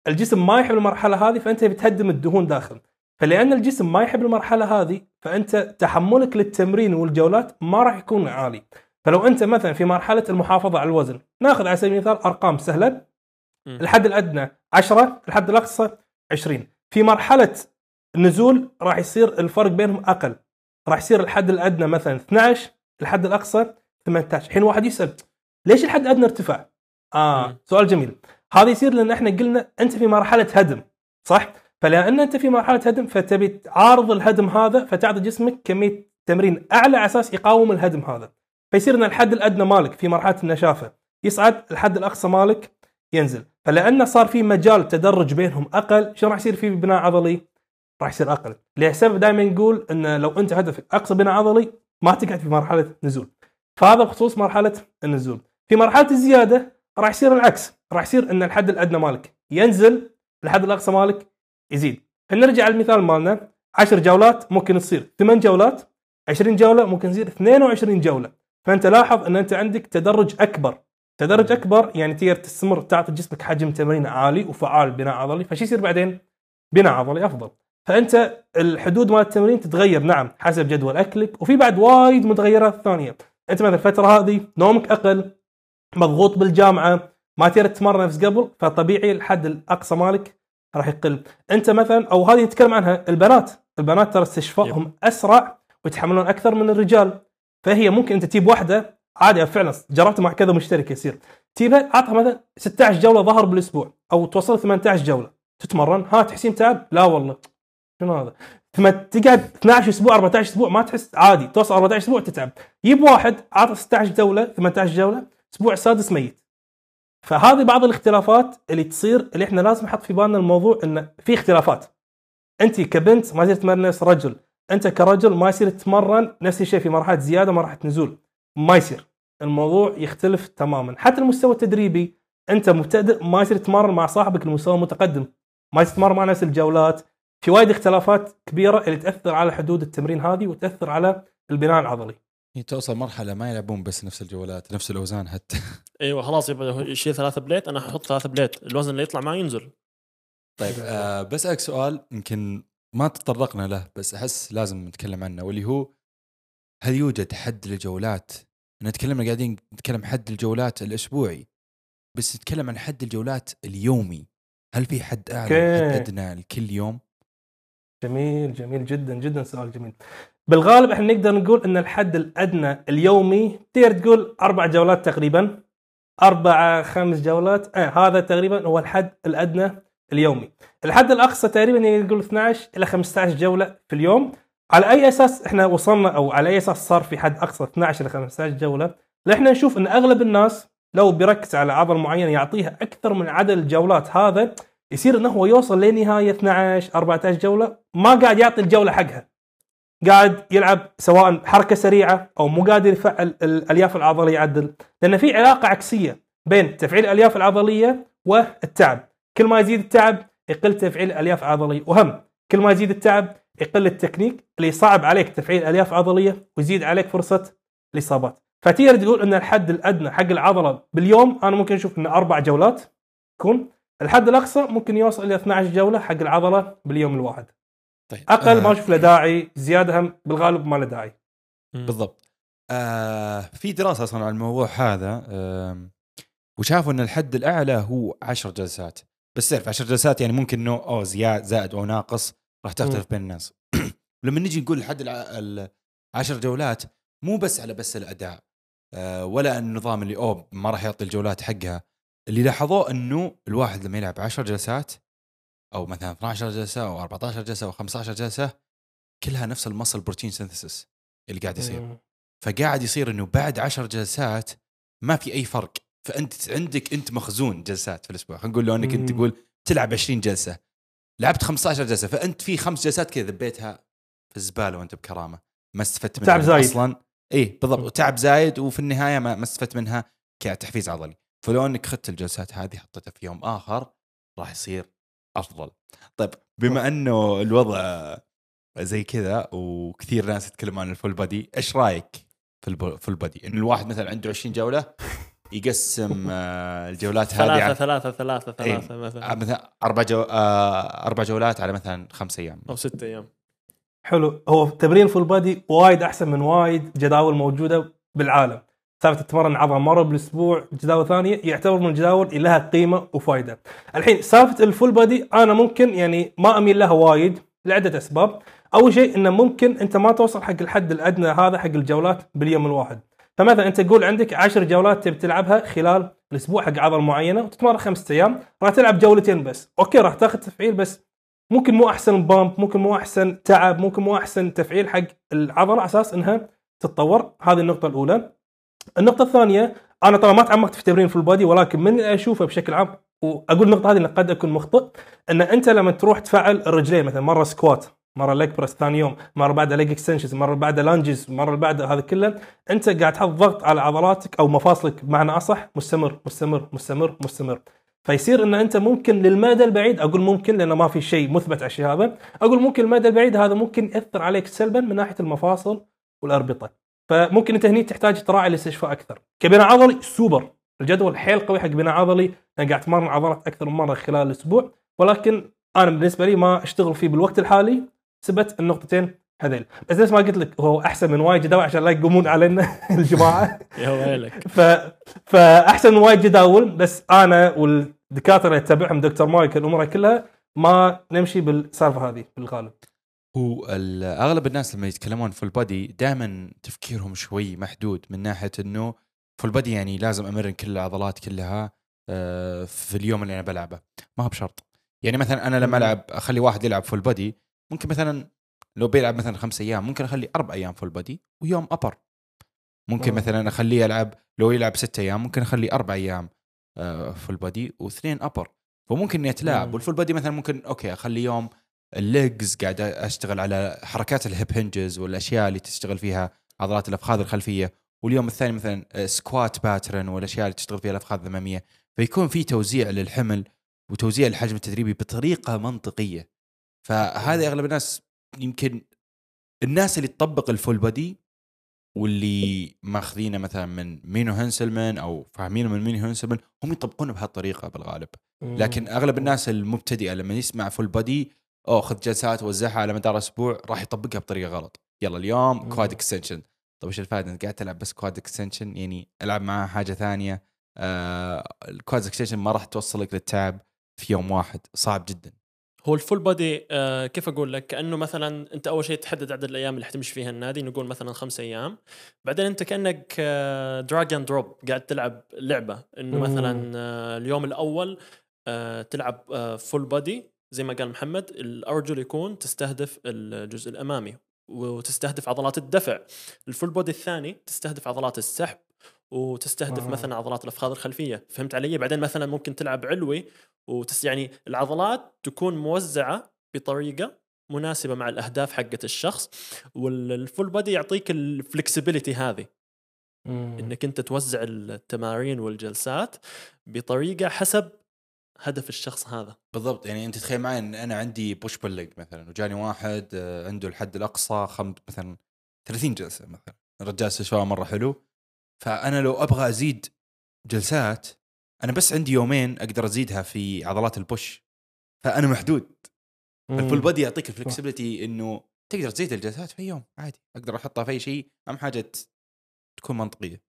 الجسم ما يحب المرحلة هذه فأنت بتهدم الدهون داخل. فلأن الجسم ما يحب المرحلة هذه فأنت تحملك للتمرين والجولات ما راح يكون عالي. فلو أنت مثلا في مرحلة المحافظة على الوزن ناخذ على سبيل المثال أرقام سهلة. الحد الأدنى 10 الحد الأقصى 20 في مرحلة النزول راح يصير الفرق بينهم أقل. راح يصير الحد الأدنى مثلا 12 الحد الأقصى 18 الحين واحد يسأل ليش الحد الادنى ارتفع آه. سؤال جميل. هذا يصير لأن إحنا قلنا أنت في مرحلة هدم صح؟ فلأن أنت في مرحلة هدم فتبي تعارض الهدم هذا فتعطي جسمك كمية تمرين أعلى على أساس يقاوم الهدم هذا. فيصير إن الحد الأدنى مالك في مرحلة النشافة يصعد الحد الأقصى مالك ينزل. فلانه صار في مجال تدرج بينهم أقل شو راح يصير في بناء عضلي؟ راح يصير أقل. لسبب دائما نقول إن لو أنت هدفك أقصى بناء عضلي ما تقعد في مرحلة نزول. فهذا بخصوص مرحلة النزول. في مرحلة الزيادة راح يصير العكس. راح يصير إن الحد الأدنى مالك ينزل الحد الأقصى مالك يزيد. فنرجع المثال مالنا. 10 جولات ممكن تصير 8 جولات 20 جولة ممكن تصير 22 جولة. فأنت لاحظ إن أنت عندك تدرج أكبر. تدرج أكبر يعني تقدر تستمر تعطي جسمك حجم تمرين عالي وفعال بناء عضلي فشي يصير بعدين بناء عضلي أفضل. فأنت الحدود مال التمرين تتغير نعم حسب جدول أكلك وفي بعد وايد متغيرات ثانية. أنت مثلا الفترة هذه نومك أقل مضغوط بالجامعة ما تقدر تتمرن نفس قبل فطبيعي الحد الأقصى مالك راح يقل. أنت مثلا أو هذه نتكلم عنها البنات البنات ترى استشفائهم أسرع ويتحملون أكثر من الرجال فهي ممكن أنت تجيب واحدة عادي فعلا جربت مع كذا مشترك يصير. تجيبها عطها مثلا 16 جولة ظهر بالأسبوع أو توصل 18 جولة. تتمرن؟ ها تحسين تعب؟ لا والله. شنو هذا؟ ثم تقعد 12 أسبوع 14 أسبوع ما تحس؟ عادي توصل 14 أسبوع تتعب. يجيب واحد عطى 16 جولة 18 جولة الأسبوع السادس ميت. فهذه بعض الاختلافات اللي تصير اللي إحنا لازم نحط في بالنا الموضوع إنه في اختلافات. انت كبنت ما يصير تتمرن نفس رجل أنت كرجل ما يصير تتمرن نفس الشيء في مرحلة زيادة مرحلة نزول. ما يصير. الموضوع يختلف تماما. حتى المستوى التدريبي أنت مبتدئ ما يصير تتمرن مع صاحبك المستوى المتقدم. ما يصير تتمرن مع نفس الجولات. في وايد اختلافات كبيرة اللي تأثر على حدود التمرين هذه وتأثر على البناء العضلي. هي توصل مرحلة ما يلعبون بس نفس الجولات نفس الأوزان حتى. إيوه خلاص يبقى يشيل ثلاثة plate أنا ححط ثلاثة plate. الوزن اللي يطلع ما ينزل. طيب آه بسألك سؤال يمكن ما تطرقنا له بس أحس لازم نتكلم عنه واللي هو هل يوجد حد للجولات؟ نتكلم قاعدين نتكلم حد الجولات الأسبوعي بس نتكلم عن حد الجولات اليومي هل في حد أعلى. حد ادنى لكل يوم؟ جميل جميل جدا جدا سؤال جميل بالغالب إحنا نقدر نقول إن الحد الأدنى اليومي تقدر تقول أربع جولات تقريبا أربع خمس جولات آه هذا تقريبا هو الحد الأدنى اليومي الحد الأقصى تقريبا نقول 12 إلى 15 جولة في اليوم على أي أساس إحنا وصلنا أو على أي أساس صار في حد أقصى 12 إلى 15 جولة؟ إحنا نشوف إن أغلب الناس لو بيركز على عضله معينه يعطيها أكثر من عدد الجولات هذا يصير إنه هو يوصل لنهاية 12 14 جولة ما قاعد يعطي الجولة حقها. قاعد يلعب سواء حركة سريعة أو مو قادر يفعل الألياف العضلية عدل لأن في علاقة عكسية بين تفعيل الألياف العضلية والتعب. كل ما يزيد التعب يقل تفعيل الألياف العضلية. وهم كل ما يزيد التعب يقل التكنيك اللي يصعب عليك تفعيل الياف عضلية ويزيد عليك فرصة الاصابات فتقدر تقول إن الحد الأدنى حق العضلة باليوم أنا ممكن أشوف إنه أربع جولات يكون. الحد الأقصى ممكن يوصل إلى 12 جولة حق العضلة باليوم الواحد. طيب أقل ما آه، أشوف له داعي زيادة هم بالغالب ما له داعي. بالضبط. آه في دراسة أصلا عن الموضوع هذا آه وشافوا إن الحد الأعلى هو 10 جلسات. بس تعرف 10 جلسات يعني ممكن انه أو زياد زائد أو ناقص. راح تختلف بين الناس. لما نجي نقول الع- العشر جولات مو بس على بس الأداء آه ولا النظام اللي اوه ما راح يعطي الجولات حقها. اللي لاحظوه إنه الواحد لما يلعب 10 جلسات أو مثلا 12 جلسة أو 14 جلسة أو 15 جلسة كلها نفس ال muscle protein synthesis اللي قاعد يصير. فقاعد يصير إنه بعد عشر جلسات ما في أي فرق. فأنت عندك أنت مخزون جلسات في الأسبوع. خلينا نقول لو أنك أنت. تقول تلعب 20 جلسة لعبت 15 جلسة فأنت في خمس جلسات كذا ذبيتها في الزبالة وأنت بكرامة. ما استفدت منها تعب زايد. أصلا إي بالضبط. وتعب زايد وفي النهاية ما, ما استفدت منها كتحفيز عضلي. فلو أنك أخذت الجلسات هذه حطيتها في يوم آخر راح يصير أفضل. طيب بما أنه الوضع زي كذا وكثير ناس يتكلمون عن ال full body إيش رأيك في ال full body انه الواحد مثلا عنده 20 جولة؟ يقسم آه، الجولات هذه ثلاثة على ثلاثة ثلاثة إيه. ثلاثة مثلا آه، مثلا أربع جو... آه، أربع جولات على مثلا خمس أيام أو ست أيام حلو هو تمرين full body وايد أحسن من وايد جداول موجودة بالعالم سالفه تتمرن عضله مرة بالأسبوع جداول ثانية يعتبر من الجداول اللي لها قيمة وفائده. الحين سالفه ال full body أنا ممكن يعني ما أميل لها وايد لعدة أسباب. أول شيء إنه ممكن أنت ما توصل حق الحد الأدنى هذا حق الجولات باليوم الواحد. فمثلا أنت تقول عندك 10 جولات تبي تلعبها خلال الأسبوع حق عضلة معينة وتتمرن خمسة أيام راح تلعب جولتين بس، أوكي راح تاخذ تفعيل بس. ممكن مو أحسن pump ممكن مو أحسن تعب ممكن مو أحسن تفعيل حق العضلة على أساس إنها تتطور. هذه النقطة الأولى. النقطة الثانية أنا طبعا ما تعمقت في تمرين full body ولكن من اللي أشوفه بشكل عام وأقول النقطة هذه قد أكون مخطئ إن أنت لما تروح تفعل الرجلين مثلا مرة squat مرة leg press ثاني يوم مرة بعدها leg extensions مرة بعدها lunges مرة بعدها هذا كله أنت قاعد تحط ضغط على عضلاتك أو مفاصلك بمعنى أصح مستمر مستمر مستمر مستمر. فيصير إن أنت ممكن للمدى البعيد أقول ممكن لأنه ما في شيء مثبت على الشيء هذا أقول ممكن المدى البعيد هذا ممكن يأثر عليك سلبا من ناحية المفاصل والأربطة. فممكن أنت هني تحتاج تراعي الاستشفاء أكثر. كبناء عضلي سوبر الجدول حيل قوي حق بناء عضلي أنا قاعد أتمرن عضلات أكثر من مرة خلال الأسبوع ولكن أنا بالنسبة لي ما أشتغل فيه بالوقت الحالي ثبت النقطتين هذيل. بس نفس ما قلت لك هو أحسن من وايد جداول عشان لا يقومون علينا الجماعة. يا ويلك. ف... فاحسن من وايد جداول بس أنا والدكاترة اللي اتبعهم دكتور مايكل امورها كلها ما نمشي بالسالفة هذه بالغالب. هو ال- أغلب الناس لما يتكلمون full body دائما تفكيرهم شوي محدود من ناحية إنه full body يعني لازم أمرن كل العضلات كلها آه، في اليوم اللي أنا بلعبه. ما هو بشرط. يعني مثلا أنا لما. ألعب أخلي واحد يلعب full body ممكن مثلا لو بيلعب مثلا خمس أيام ممكن أخلي أربع أيام full body ويوم upper ممكن مم. مثلا أخليه يلعب لو يلعب ست أيام ممكن أخلي أربع أيام full body واثنين upper فممكن إني أتلاعب. وال full body مثلا ممكن أوكي أخلي يوم ال legs قاعد أشتغل على حركات ال hip hinges والأشياء اللي تشتغل فيها عضلات الأفخاذ الخلفية. واليوم الثاني مثلا squat pattern والأشياء اللي تشتغل فيها الأفخاذ الاماميه فيكون في توزيع للحمل وتوزيع الحجم التدريبي بطريقة منطقية. فهذا أغلب الناس يمكن الناس اللي تطبق ال full body واللي ماخذينه مثلا من مينو هنسلمان أو فاهمينه من مينو هنسلمان هم يطبقونه بهالطريقة بالغالب. لكن أغلب الناس المبتدئة لما يسمع full body أوه خذ جلسات وزعها على مدار أسبوع. راح يطبقها بطريقة غلط. يلا اليوم. quad extension طيب إيش الفائدة؟ انت قاعد تلعب بس quad extension يعني ألعب معاه حاجة ثانية. آه ال quad extension ما راح توصلك للتعب في يوم واحد. صعب جدا. هو ال full body آه كيف أقول لك؟ كأنه مثلا أنت أول شيء تحدد عدد الأيام اللي حتمشي فيها النادي نقول مثلا خمس أيام. بعدين أنت كأنك آه drag and drop قاعد تلعب لعبة. إنه. مثلا آه اليوم الأول آه تلعب آه full body زي ما قال محمد. الأرجل يكون تستهدف الجزء الأمامي وتستهدف عضلات الدفع. ال full body الثاني تستهدف عضلات السحب. وتستهدف آه. مثلا عضلات الأفخاذ الخلفية. فهمت علي؟ بعدين مثلا ممكن تلعب علوي وتس يعني العضلات تكون موزعة بطريقة مناسبة مع الأهداف حقت الشخص وال full body يعطيك ال flexibility هذه. مم. إنك أنت توزع التمارين والجلسات بطريقة حسب هدف الشخص هذا. بالضبط. يعني أنت تخيل معي إن أنا عندي push pull leg مثلا وجاني واحد آه، عنده الحد الأقصى خم مثلا 30 جلسة مثلا. الرجال استشفاء مرة حلو فأنا لو أبغى أزيد جلسات أنا بس عندي يومين أقدر أزيدها في عضلات ال push فأنا محدود. ال full body يعطيك ال flexibility إنه تقدر تزيد الجلسات في يوم عادي. أقدر احطها في اي شيء أهم حاجة تكون منطقية.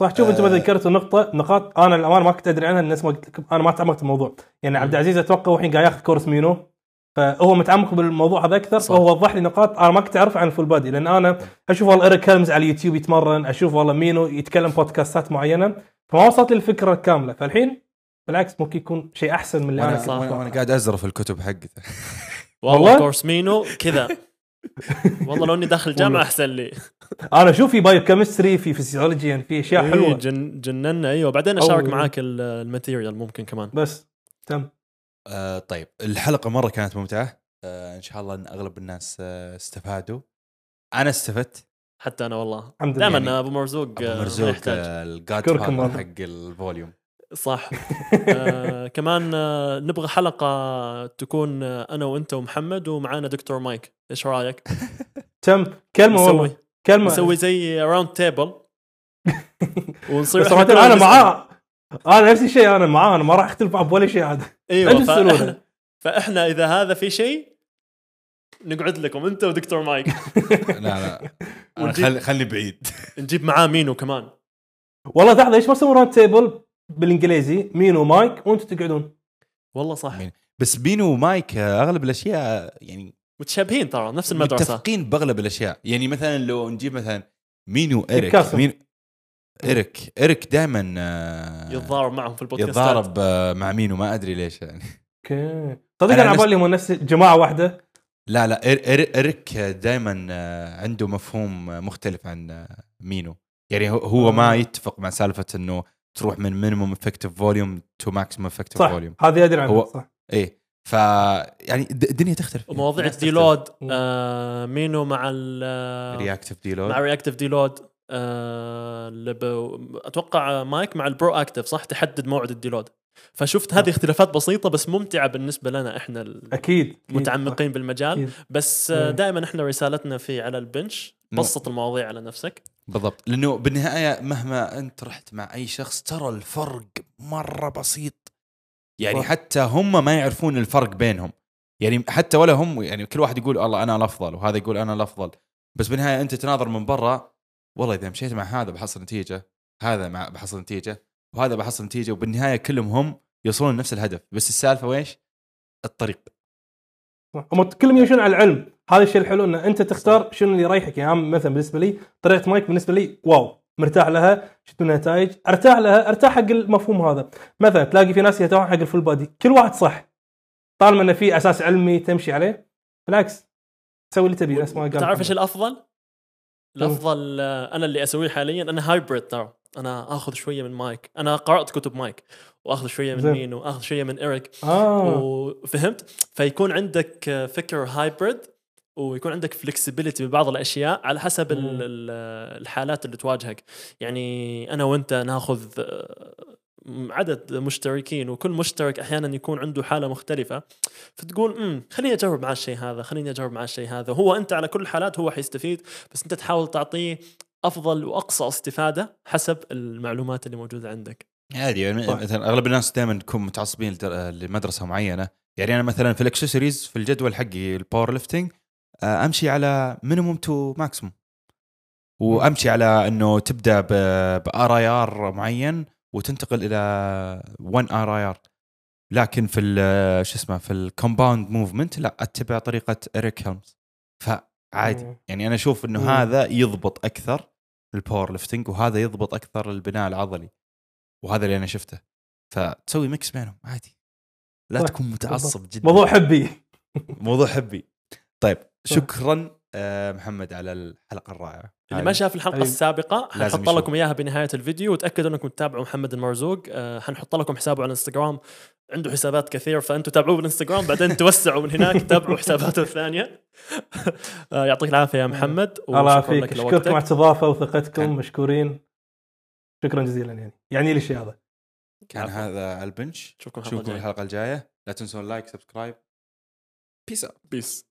صح شوف أنت آه. ما ذكرت نقطة نقاط أنا الأمانة ما كنت أدري عنها الناس ما قلت لكم أنا ما تعمقت بالموضوع يعني عبد العزيز أتوقع الحين قاعد ياخذ course مينو فهو متعمق بالموضوع هذا أكثر صح. فهو وضح لي نقاط أنا ما كنت اعرف عن ال full body لأن أنا أشوف والله إيريك هيلمز على اليوتيوب يتمرن أشوف والله مينو يتكلم بودكاستات معينة فما وصلت لي الفكرة الكامله فالحين بالعكس ممكن يكون شيء أحسن من اللي أنا وأنا, صح. وأنا قاعد أزرف الكتب حقته والله؟ course مينو كذا والله لو إني داخل جامعة. أحسن لي أنا أشوف في biochemistry في فيزيولوجي يعني في أشياء إيه، حلوة جن جننا أيوه بعدين أشارك معاك ال- ال material ممكن كمان بس تم آه طيب الحلقة مرة كانت ممتعة. آه إن شاء الله إن أغلب الناس آه استفادوا. أنا استفدت. حتى أنا والله. الحمد لله دائما يعني. أبو مرزوق أبو آه، ما مرزوق يحتاج الجاد. حق ال volume. صح. آه كمان آه نبغى حلقة تكون آه أنا وأنت ومحمد ومعانا دكتور مايك. إيش رأيك؟ تم. كلمة والله. نسوي كلمة. نسوي زي round table ونصير بس أنا. معاه. أنا نفس الشيء أنا معاه أنا ما راح أختلف معه بولا شيء هذا. أيوه. فاحنا فإحنا إذا هذا في شيء نقعد لكم أنت ودكتور مايك. لا لا. أنا ونجيب- خل خلني بعيد. نجيب معاه مينو كمان. والله لحظه ليش ما تسوون round table بالإنجليزي؟ مين ومايك وأنتم تقعدون. والله صح. مين؟ بس مينو ومايك آه، أغلب الأشياء يعني متشابهين ترى نفس المدرسة. متفقين بأغلب الأشياء. يعني مثلا لو نجيب مثلا مينو إيريك كاسم. مين إيريك ايريك دائما يتضارب معهم في البودكاست يتضارب آه، مع مينو ما أدري ليش يعني. okay. صدق أنا أنا نفس- على بالي هم نفس جماعة واحدة. لا لا إر- إر- اريك دائما عنده مفهوم مختلف عن آه، مينو. يعني هو- هو ما آه. يتفق مع سالفة إنه تروح من minimum effective volume to maximum effective صح volume هذه أدري عنها هو- صح. إيه. ف يعني الد- الدنيا تختلف. ومواضيع الناس ال deload. آه مينو مع ال reactive deload مع reactive deload آه أتوقع مايك مع ال proactive صح؟ تحدد موعد ال deload. فشفت هذه اختلافات بسيطة بس ممتعة بالنسبة لنا إحنا أكيد أكيد. المتعمقين بالمجال. أكيد. بس آه. دائما إحنا رسالتنا في على البنش بسط المواضيع على نفسك. بالضبط. لأنه بالنهاية مهما أنت رحت مع أي شخص ترى الفرق مرة بسيط. يعني. حتى هم ما يعرفون الفرق بينهم. يعني حتى ولا هم يعني كل واحد يقول الله أنا الأفضل وهذا يقول أنا الأفضل. بس بالنهاية أنت تناظر من برا والله إذا مشيت مع هذا بحصل نتيجة هذا مع بحصل نتيجة وهذا بحصل نتيجة وبالنهاية كلهم هم يوصلون لنفس الهدف بس السالفة ويش؟ الطريق. هم كلهم يمشون على العلم. هذا الشيء الحلو ان أنت تختار شنو اللي يريحك. يعني مثلا بالنسبة لي طريقة مايك بالنسبة لي واو. مرتاح لها شفت منها نتائج. أرتاح لها أرتاح حق المفهوم هذا. مثلا تلاقي في ناس يرتاحون حق ال full body كل واحد صح. طالما إنه في أساس علمي تمشي عليه بالعكس. تسوي اللي تبي نفس ما قال تعرف إيش. الأفضل؟ الافضل آه، أنا اللي أسويه حاليا أنا hybrid ترى أنا آخذ شوية من مايك. أنا قرأت كتب مايك وآخذ شوية من. مينو وآخذ شوية من ايريك آه. وفهمت؟ فيكون عندك آه، فكر hybrid ويكون عندك flexibility ببعض الأشياء على حسب الحالات اللي تواجهك. يعني أنا وأنت ناخذ آه، عدد مشتركين وكل مشترك أحيانا يكون عنده حالة مختلفة فتقول أمم خليني أجرب مع الشيء هذا خليني أجرب مع الشيء هذا. هو أنت على كل الحالات هو حيستفيد بس أنت تحاول تعطيه أفضل وأقصى استفادة حسب المعلومات اللي موجودة عندك. عادي يعني. مثلا أغلب الناس دائما تكون متعصبين لمدرسة معينة. يعني أنا مثلا في الأكسسوارز في الجدول حقي ال powerlifting آه، أمشي على minimum to maximum وأمشي على إنه تبدأ ب RIR معين وتنتقل إلى 1 RIR لكن في شو اسمه في ال compound movement لا أتبع طريقة إريك هيلمز. فعادي. يعني أنا أشوف إنه مم. هذا يضبط أكثر ال powerlifting وهذا يضبط أكثر البناء العضلي. وهذا اللي أنا شفته. فتسوي mix بينهم عادي. لا تكون متعصب جدا. موضوع حبي. موضوع حبي. طيب شكرا محمد على الحلقة الرائعة. اللي. ما شاف الحلقة. السابقة حنحط. لكم إياها بنهاية الفيديو وتأكدوا إنكم تتابعوا محمد المرزوق. آه، حنحط لكم حسابه على الإنستغرام. عنده حسابات كثير فانتم تابعوه بالإنستغرام بعدين توسعوا من هناك تتابعوا حساباته الثانية. آه، يعطيك العافية يا محمد الله يعافيك. اشكركم. على الاستضافة وثقتكم مشكورين. شكرا جزيلا يعني. يعني لي الشيء هذا؟ كان. هذا على البنش. نشوفكم الحلقة نشوفكم الجايه الحلقة الجاية. لا تنسون like subscribe peace peace